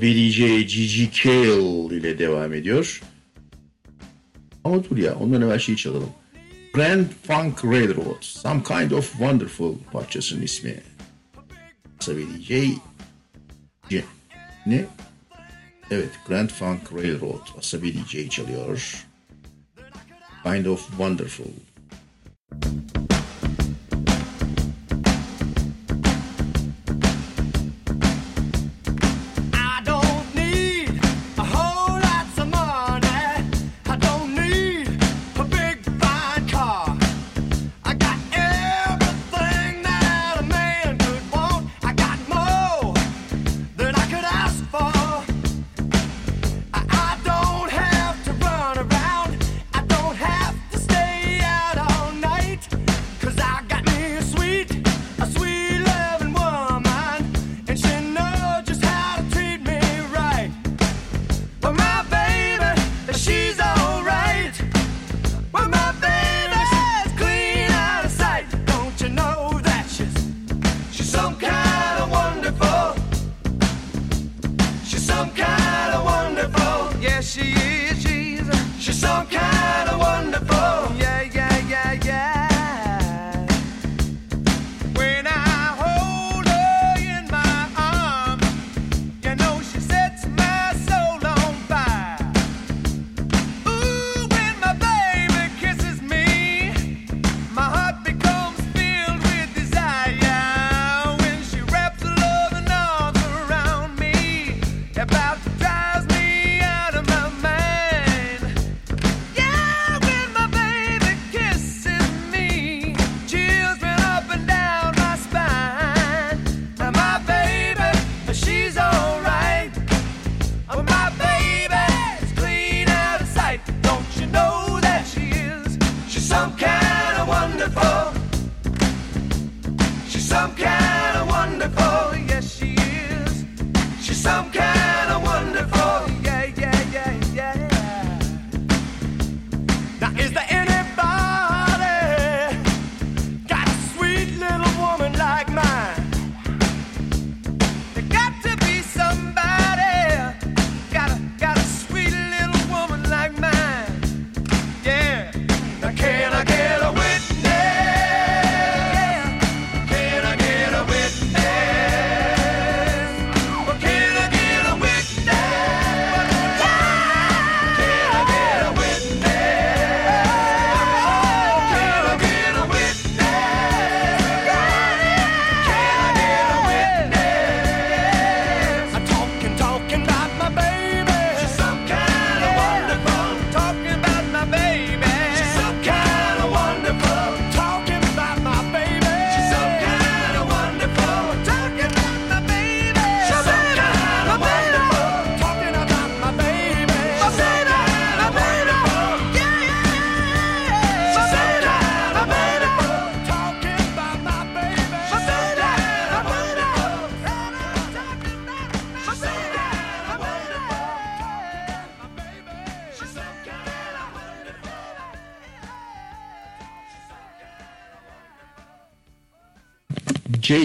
DJ Gigi Kale ile devam ediyor. Ama dur ya ondan evvel şeyi çalalım. Grand Funk Railroad. Some Kind of Wonderful parçasının ismi. DJ C- ne? Evet Grand Funk Railroad. Asabi DJ çalıyor. Kind of Wonderful.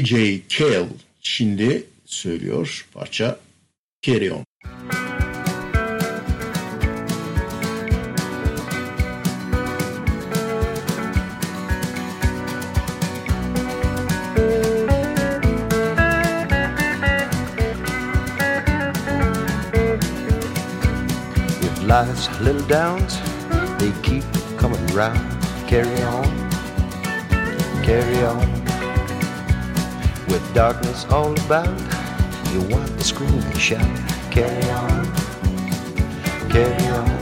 J.J. Cale şimdi söylüyor parça Carry On. life's little downs, they keep coming round. Carry on, carry on. darkness all about. You want to scream and shout, carry on, carry on.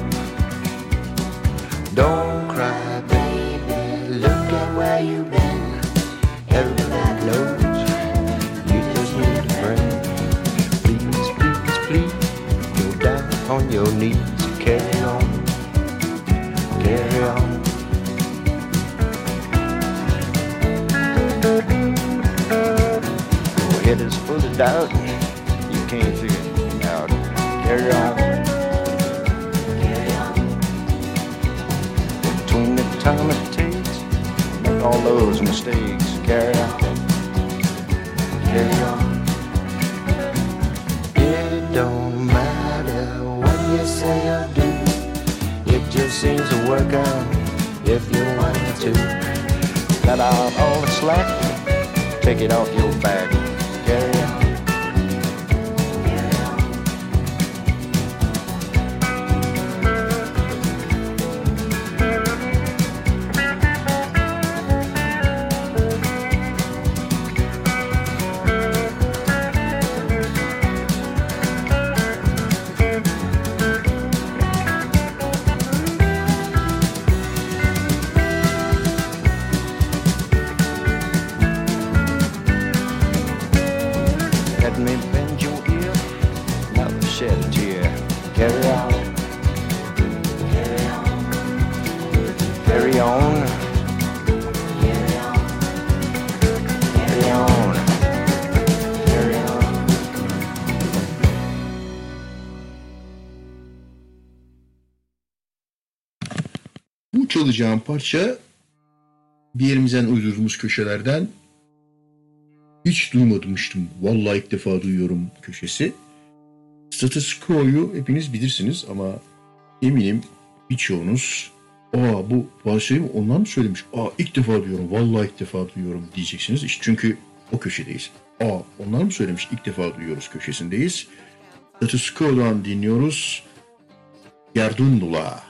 gently bend your ear. Now shed a tear. Carry on. Carry on. Carry on. Carry on. Bu çalacağım parça bir yerimizden uydurduğumuz köşelerden hiç duymamıştım. Vallahi ilk defa duyuyorum köşesi. Status Quo'yu hepiniz bilirsiniz ama eminim birçoğunuz aa bu parçayı ondan mı söylemiş? Aa ilk defa duyuyorum. Vallahi ilk defa duyuyorum diyeceksiniz. İşte çünkü o köşedeyiz. Aa onlar mı söylemiş? İlk defa duyuyoruz köşesindeyiz. Status Quo'dan dinliyoruz. Yardundula.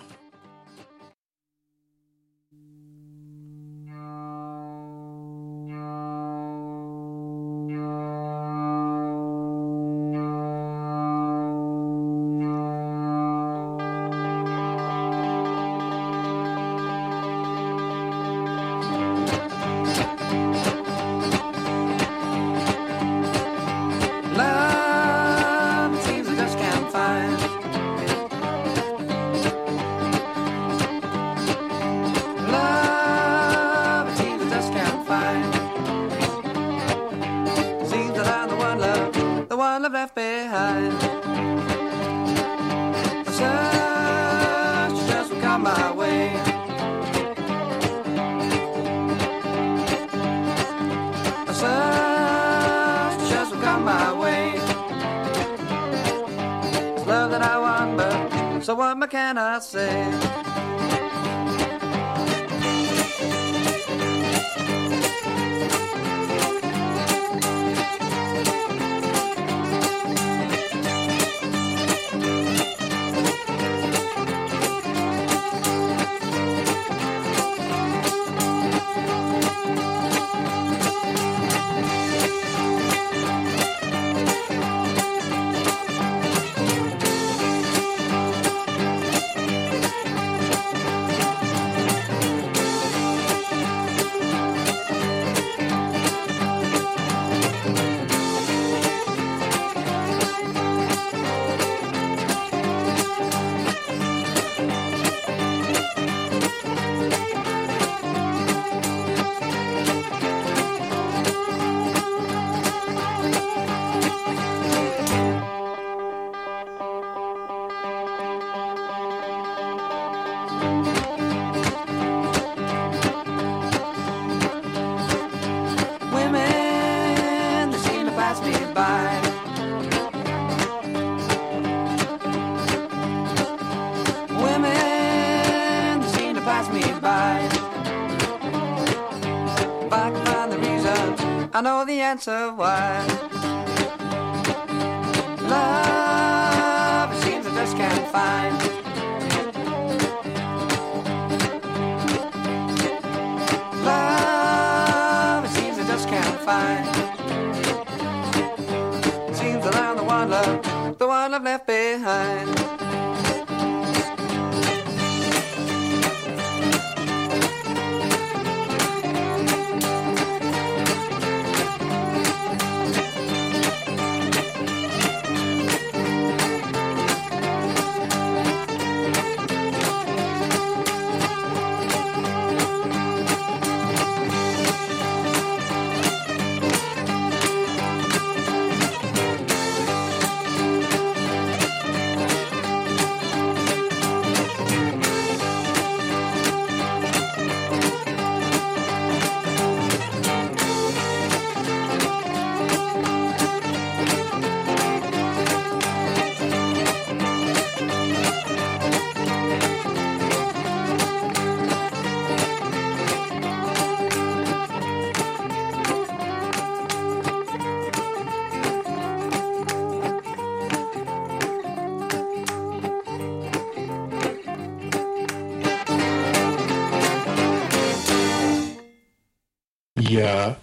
ya.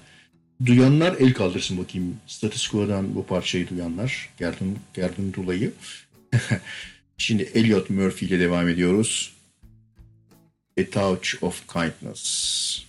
Duyanlar el kaldırsın bakayım. Statistikodan bu parçayı duyanlar. Gerdin, Gerdin Dulay'ı. Şimdi Elliot Murphy ile devam ediyoruz. A Touch of Kindness.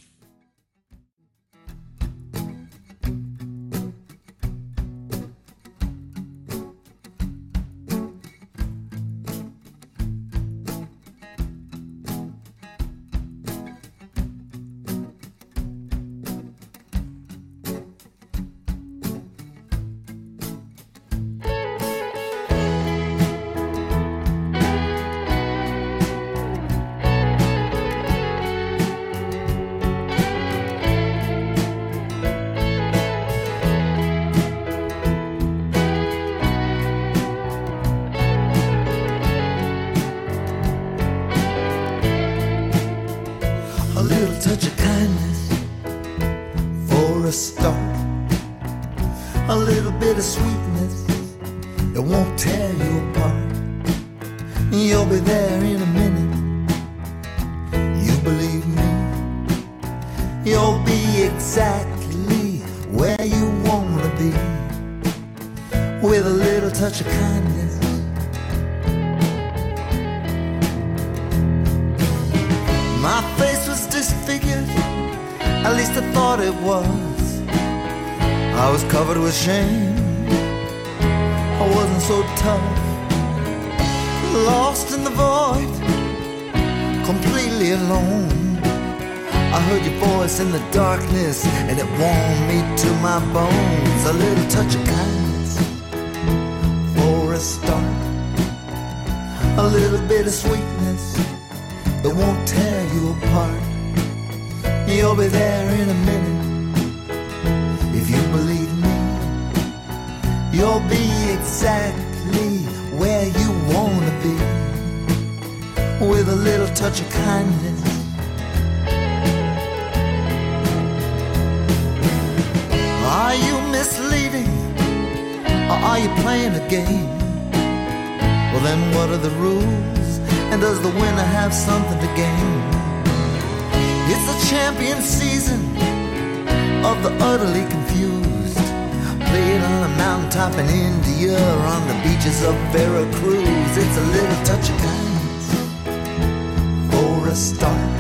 start.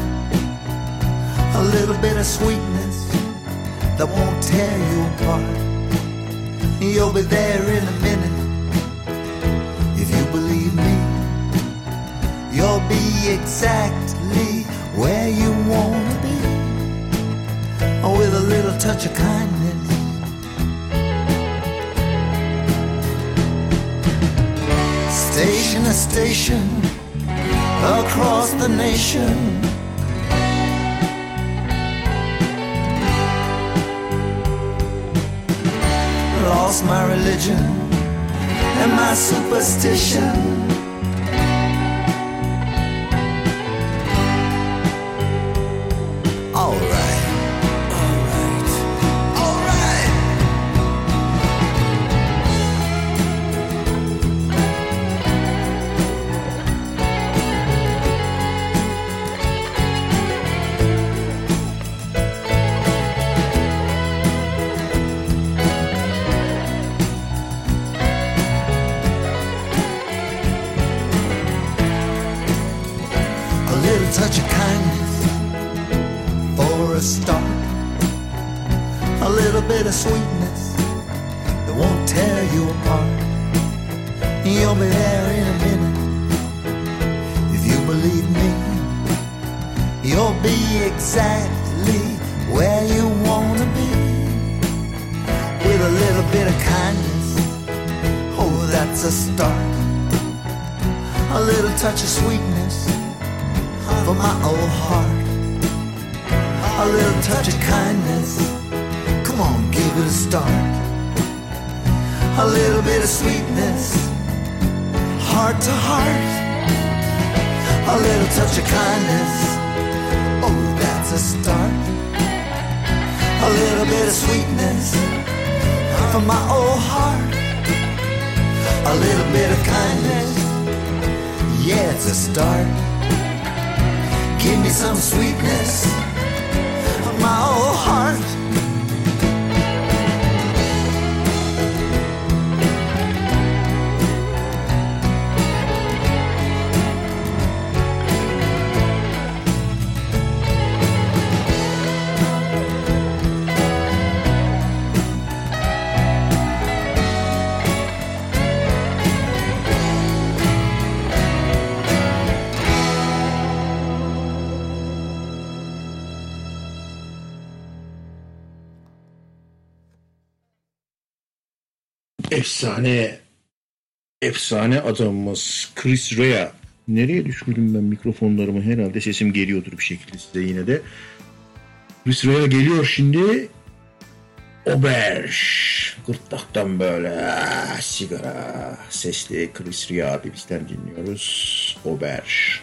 A little bit of sweetness that won't tear you apart. You'll be there in a minute if you believe me. You'll be exactly where you wanna be with a little touch of kindness. Station to station across the nation. Lost my religion and my superstition. efsane efsane adamımız Chris Rea. Nereye düşürdüm ben mikrofonlarımı? Herhalde sesim geliyordur bir şekilde size yine de. Chris Rea geliyor şimdi. Oberş. Gırtlaktan böyle sigara sesli Chris Rea bizden dinliyoruz. Oberş.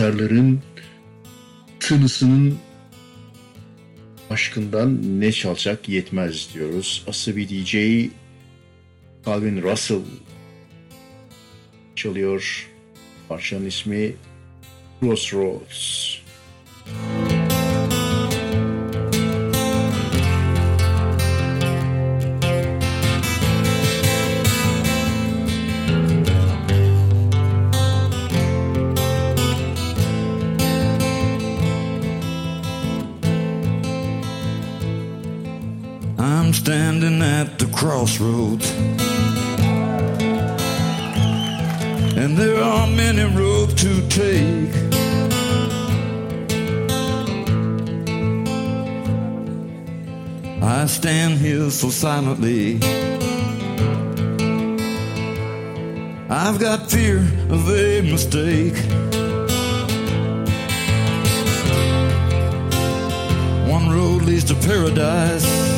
Eserlerin tınısının aşkından ne çalacak yetmez diyoruz. Asabi DJ Calvin Russell çalıyor. Parçanın ismi Crossroads. Crossroads. crossroads. And there are many roads to take. I stand here so silently. I've got fear of a mistake. One road leads to paradise.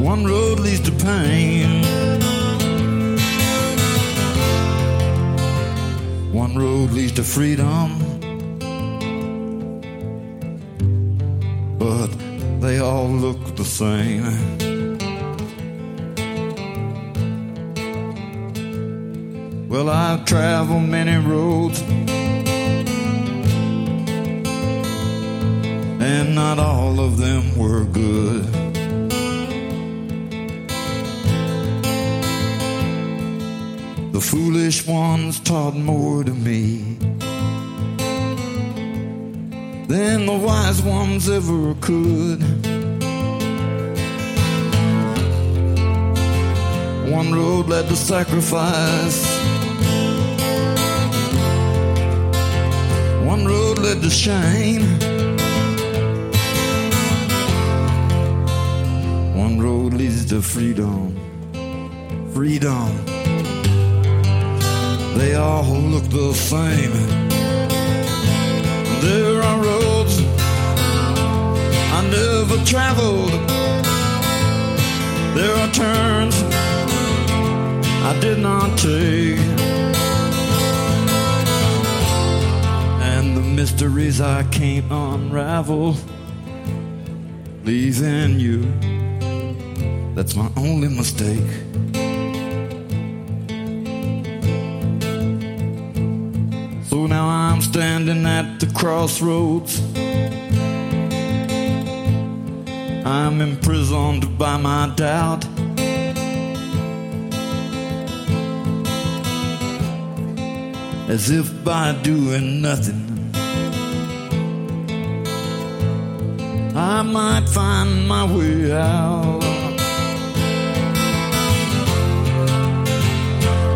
One road leads to pain. One road leads to freedom. But they all look the same. Well, I've traveled many roads. and not all of them were good. The foolish ones taught more to me than the wise ones ever could. One road led to sacrifice. One road led to shame. One road leads to freedom. Freedom. They all look the same. There are roads I never traveled. There are turns I did not take. And the mysteries I can't unravel. Leaving you, that's my only mistake. Standing at the crossroads. I'm imprisoned by my doubt. As if by doing nothing, I might find my way out.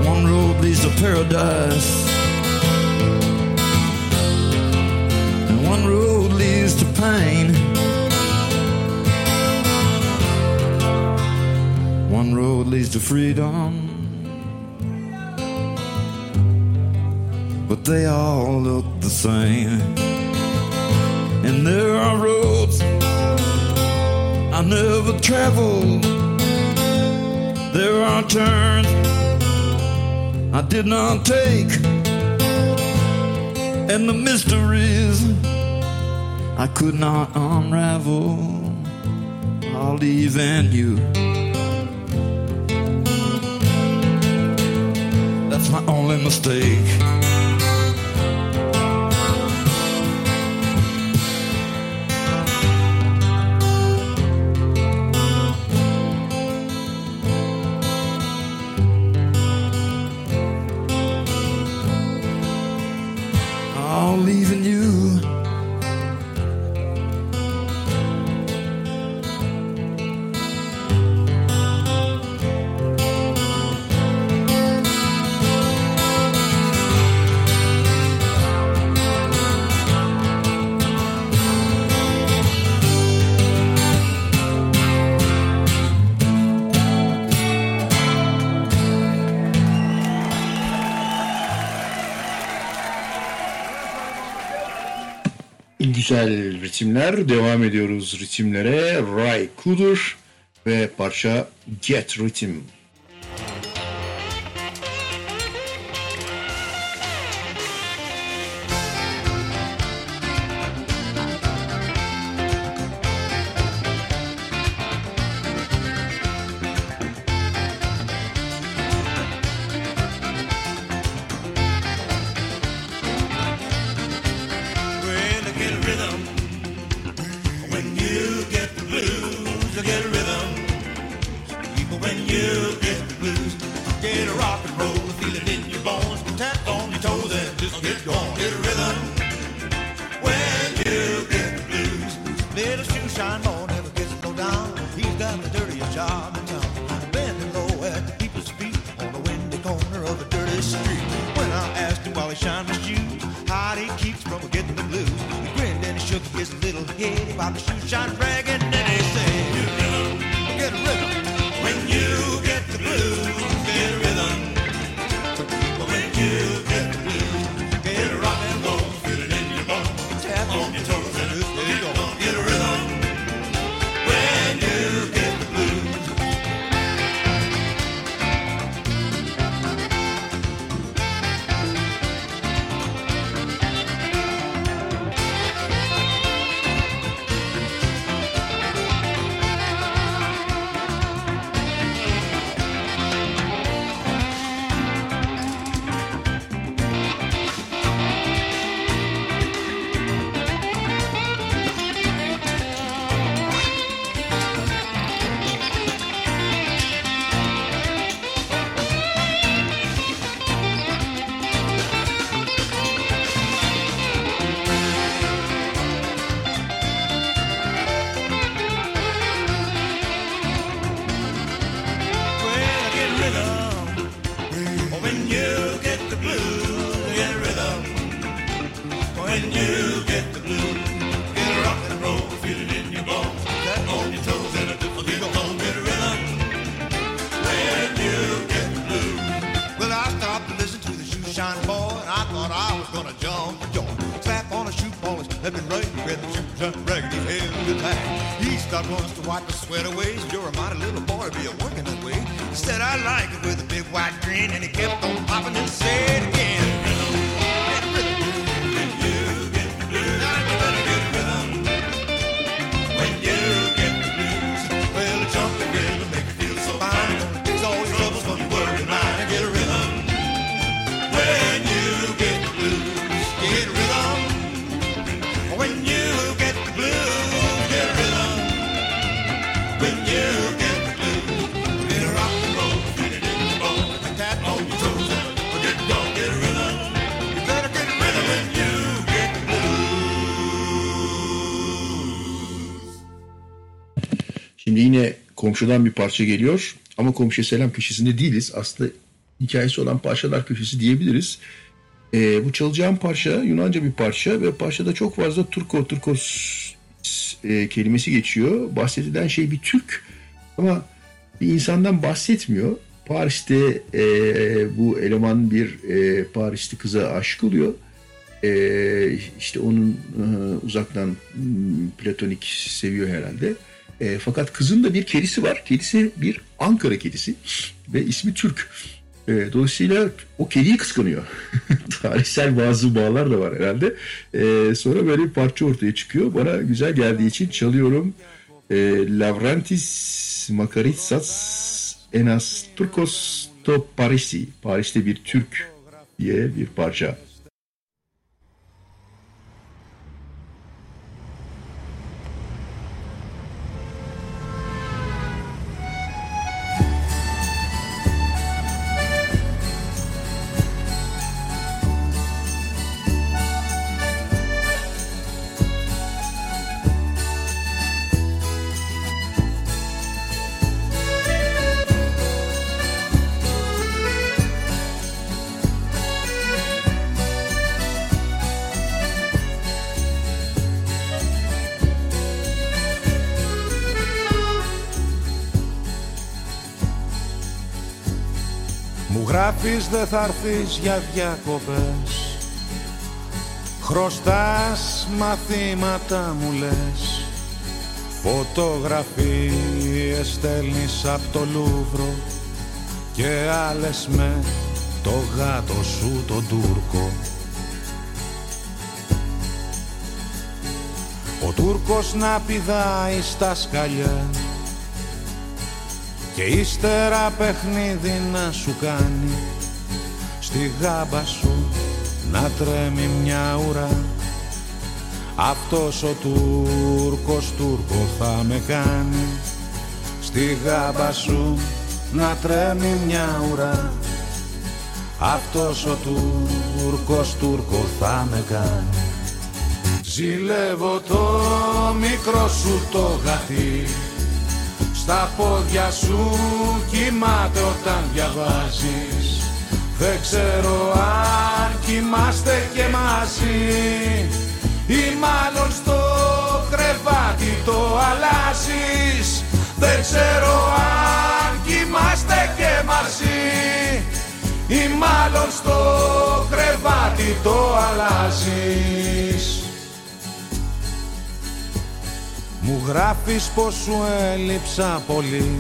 One road leads to paradise, one road leads to pain. One road leads to freedom, but they all look the same. And there are roads I never traveled. There are turns I did not take, and the mysteries I could not unravel. I'll leave you. That's my only mistake. Güzel ritimler. Devam ediyoruz ritimlere. Ray Cooder ve parça Get Rhythm. Komşudan bir parça geliyor ama komşuya selam köşesinde değiliz. Aslında hikayesi olan parçalar köşesi diyebiliriz. Ee, bu çalacağım parça Yunanca bir parça ve parçada çok fazla Turko, Turkos e, kelimesi geçiyor. Bahsedilen şey bir Türk ama bir insandan bahsetmiyor. Paris'te e, bu eleman bir e, Parisli kıza aşık oluyor. E, işte onun e, uzaktan platonik seviyor herhalde. E, fakat kızın da bir kedisi var. Kedisi bir Ankara kedisi ve ismi Türk. E, dolayısıyla o kediyi kıskanıyor. Tarihsel bazı bağlar da var herhalde. E, sonra böyle bir parça ortaya çıkıyor. Bana güzel geldiği için çalıyorum. E, Lavrantis Makaritsas Enas Turkos to Parisi. Paris'te bir Türk diye bir parça. Μου γράφεις δεν θα έρθεις για διακοπές. Χρωστάς μαθήματα μου λες. Φωτογραφίες στέλνεις από το Λούβρο Και άλλες με το γάτο σου τον Τούρκο. Ο Τούρκος να πηδάει στα σκαλιά και ύστερα παιχνίδι να σου κάνει στη γάμπα σου να τρέμει μια ουρά. Αυτός ο Τούρκος Τούρκο θα με κάνει στη γάμπα σου να τρέμει μια ουρά. Αυτός ο Τούρκος Τούρκο θα με κάνει. Ζηλεύω το μικρό σου το γατί. Στα πόδια σου κοιμάται όταν διαβάζεις Δεν ξέρω αν κοιμάστε και μαζί Ή μάλλον στο κρεβάτι το αλλάζεις. Δεν ξέρω αν κοιμάστε και μαζί Ή μάλλον στο κρεβάτι το αλλάζεις. Μου γράφεις πως σου έλειψα πολύ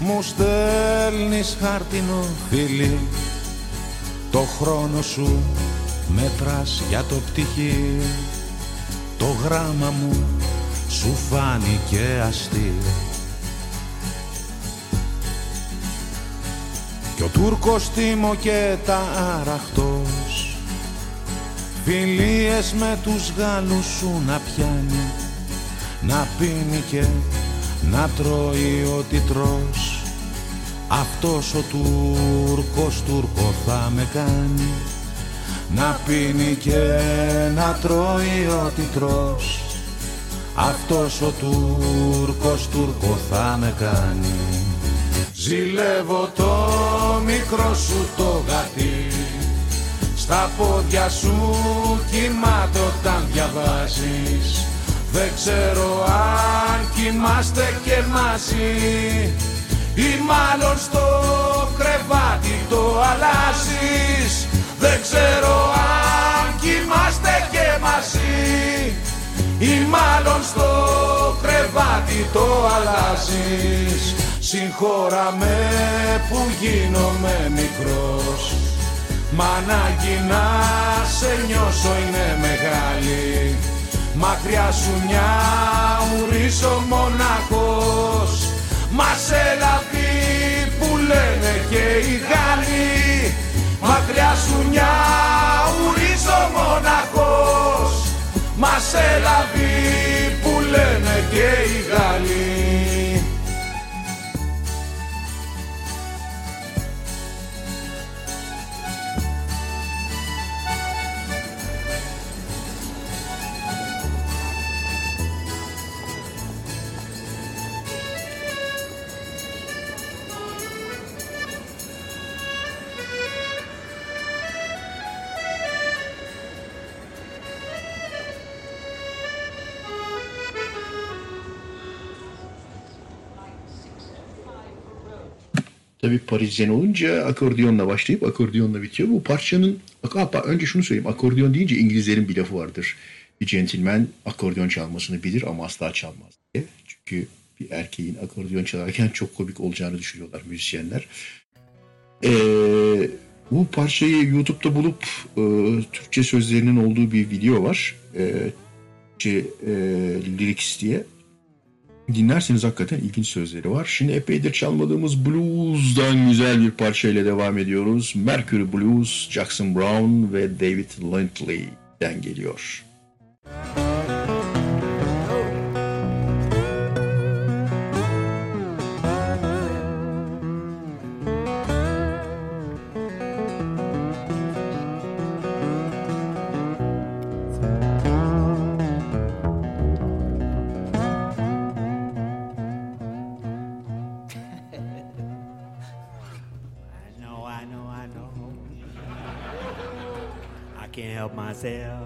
Μου στέλνεις χάρτινο φίλι Το χρόνο σου μέτρας για το πτυχί Το γράμμα μου σου φάνηκε αστείο Κι ο Τούρκος τίμω και τα αραχτός Φιλίες με τους Γάλλους σου να πιάνει Να πίνει και να τρώει ό,τι τρως Αυτός ο Τούρκος Τούρκο θα με κάνει. Να πίνει και να τρώει ό,τι τρως Αυτός ο Τούρκος Τούρκο θα με κάνει. Ζηλεύω το μικρό σου το γατί. Στα πόδια σου κοιμάται όταν διαβάζεις Δεν ξέρω αν κοιμάστε και μαζί Ή μάλλον στο κρεβάτι το αλλάζεις. Δεν ξέρω αν κοιμάστε και μαζί Ή μάλλον στο κρεβάτι το αλλάζεις. Συγχώρα με που γίνομαι μικρός. Μα ανάγκη να σε νιώσω είναι μεγάλη Μακριά σου μια ουρίσω μοναχός Μας σε λαβή που λένε και οι Γάλλοι. Μακριά σου μια ουρίσω μοναχός Μας σε λαβή που λένε και οι Γάλλοι Tabii Parisyen olunca akordiyonla başlayıp akordiyonla bitiyor. Bu parçanın Hatta önce şunu söyleyeyim. Akordiyon deyince İngilizlerin bir lafı vardır. Bir centilmen akordiyon çalmasını bilir ama asla çalmaz diye. Çünkü bir erkeğin akordiyon çalarken çok komik olacağını düşünüyorlar müzisyenler. Ee, bu parçayı YouTube'da bulup e, Türkçe sözlerinin olduğu bir video var. E, Türkçe e, lyrics diye. Dinlerseniz hakikaten ilginç sözleri var. Şimdi epeydir çalmadığımız blues'dan güzel bir parçayla devam ediyoruz. Mercury Blues, Jackson Brown ve David Lindley'den geliyor. I help myself.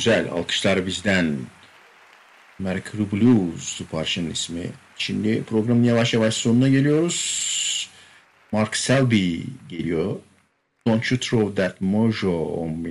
Güzel. Alkışlar bizden. Mercury Blues bu parçanın ismi. Şimdi programın yavaş yavaş sonuna geliyoruz. Mark Selby geliyor. Don't you throw that mojo on me.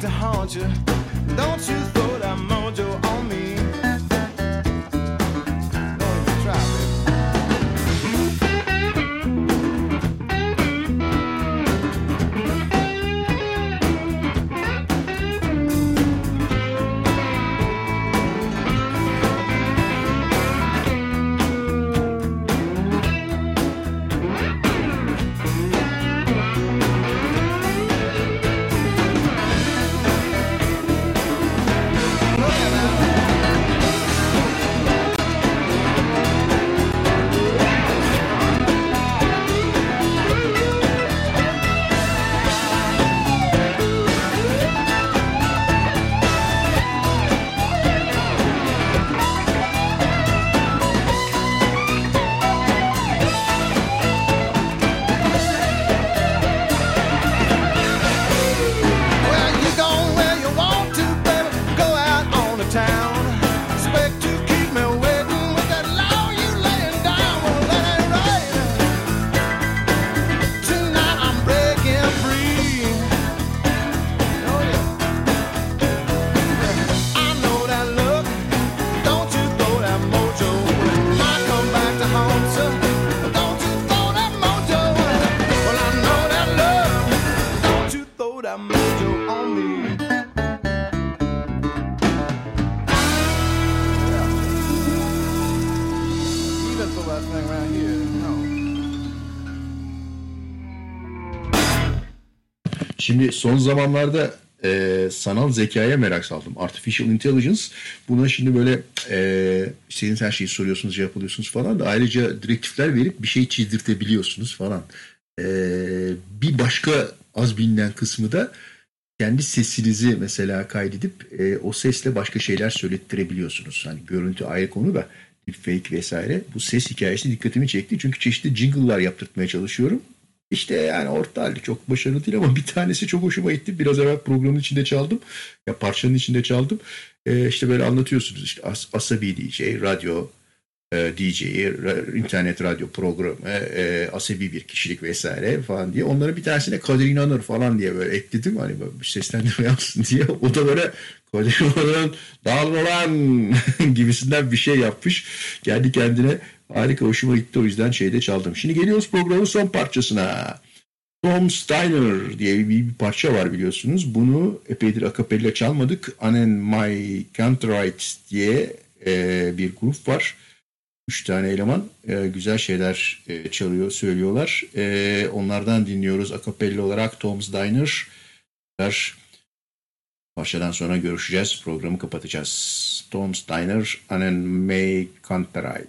to haunt you. Don't you Şimdi son zamanlarda e, sanal zekaya merak saldım. Artificial Intelligence. Buna şimdi böyle e, istediğiniz her şeyi soruyorsunuz, cevap falan da ayrıca direktifler verip bir şey çizdirtebiliyorsunuz falan. E, bir başka az bilinen kısmı da kendi sesinizi mesela kaydedip e, o sesle başka şeyler söylettirebiliyorsunuz. Hani görüntü ayrı konu da fake vesaire. Bu ses hikayesi dikkatimi çekti. Çünkü çeşitli jingle'lar yaptırtmaya çalışıyorum. İşte yani orta halde çok başarılı değil ama bir tanesi çok hoşuma gitti. Biraz evvel programın içinde çaldım. Ya parçanın içinde çaldım. Ee, işte böyle anlatıyorsunuz işte as Asabi DJ, radyo e, DJ'yi, ra internet radyo programı, e, e, asabi bir kişilik vesaire falan diye. Onların bir tanesine Kadir İnanır falan diye böyle ekledim. Hani böyle seslendirme yapsın diye. O da böyle Kadir İnanır'ın dağılan gibisinden bir şey yapmış. Kendi kendine harika hoşuma gitti. O yüzden şeyde çaldım. Şimdi geliyoruz programın son parçasına. Tom Steiner diye bir, parça var biliyorsunuz. Bunu epeydir akapella çalmadık. Anen My Canterite diye e, bir grup var. Üç tane eleman e, güzel şeyler e, çalıyor, söylüyorlar. E, onlardan dinliyoruz akapella olarak Tom Steiner. Parçadan sonra görüşeceğiz. Programı kapatacağız. Tom Steiner, Anen My Canterite.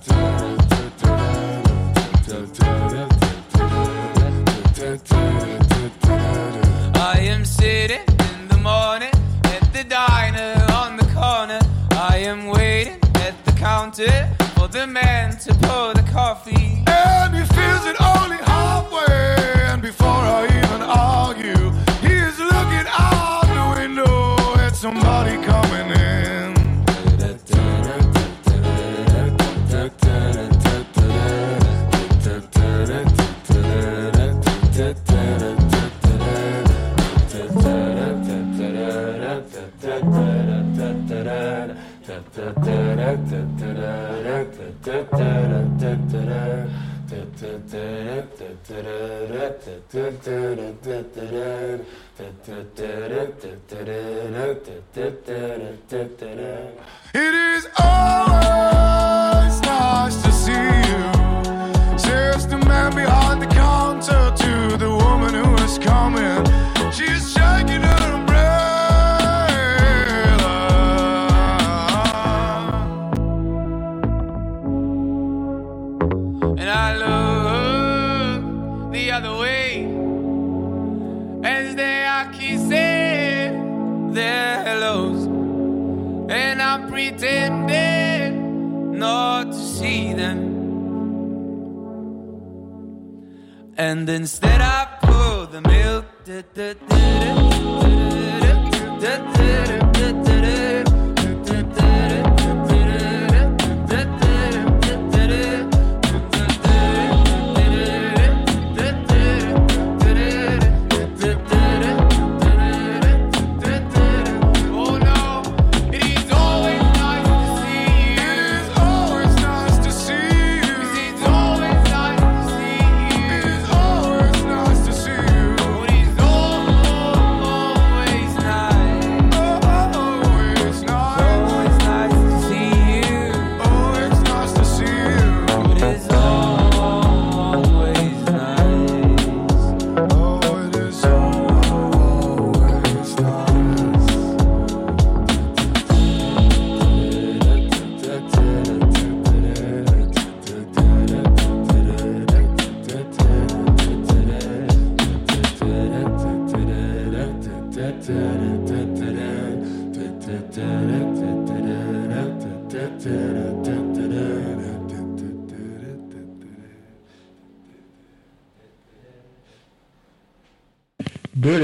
to It is always nice And instead I pour the milk.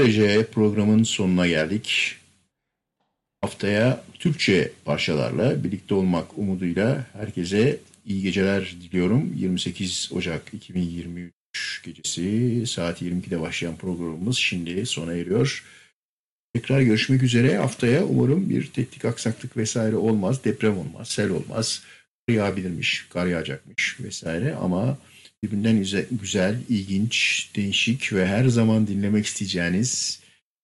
Böylece programın sonuna geldik. Haftaya Türkçe parçalarla birlikte olmak umuduyla herkese iyi geceler diliyorum. 28 Ocak 2023 gecesi saat 22'de başlayan programımız şimdi sona eriyor. Tekrar görüşmek üzere. Haftaya umarım bir teknik aksaklık vesaire olmaz. Deprem olmaz, sel olmaz. Kar yağabilirmiş, kar yağacakmış vesaire ama birbirinden güzel, ilginç, değişik ve her zaman dinlemek isteyeceğiniz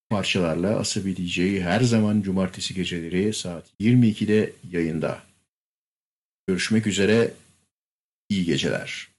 parçalarla Asabi DJ her zaman cumartesi geceleri saat 22'de yayında. Görüşmek üzere, iyi geceler.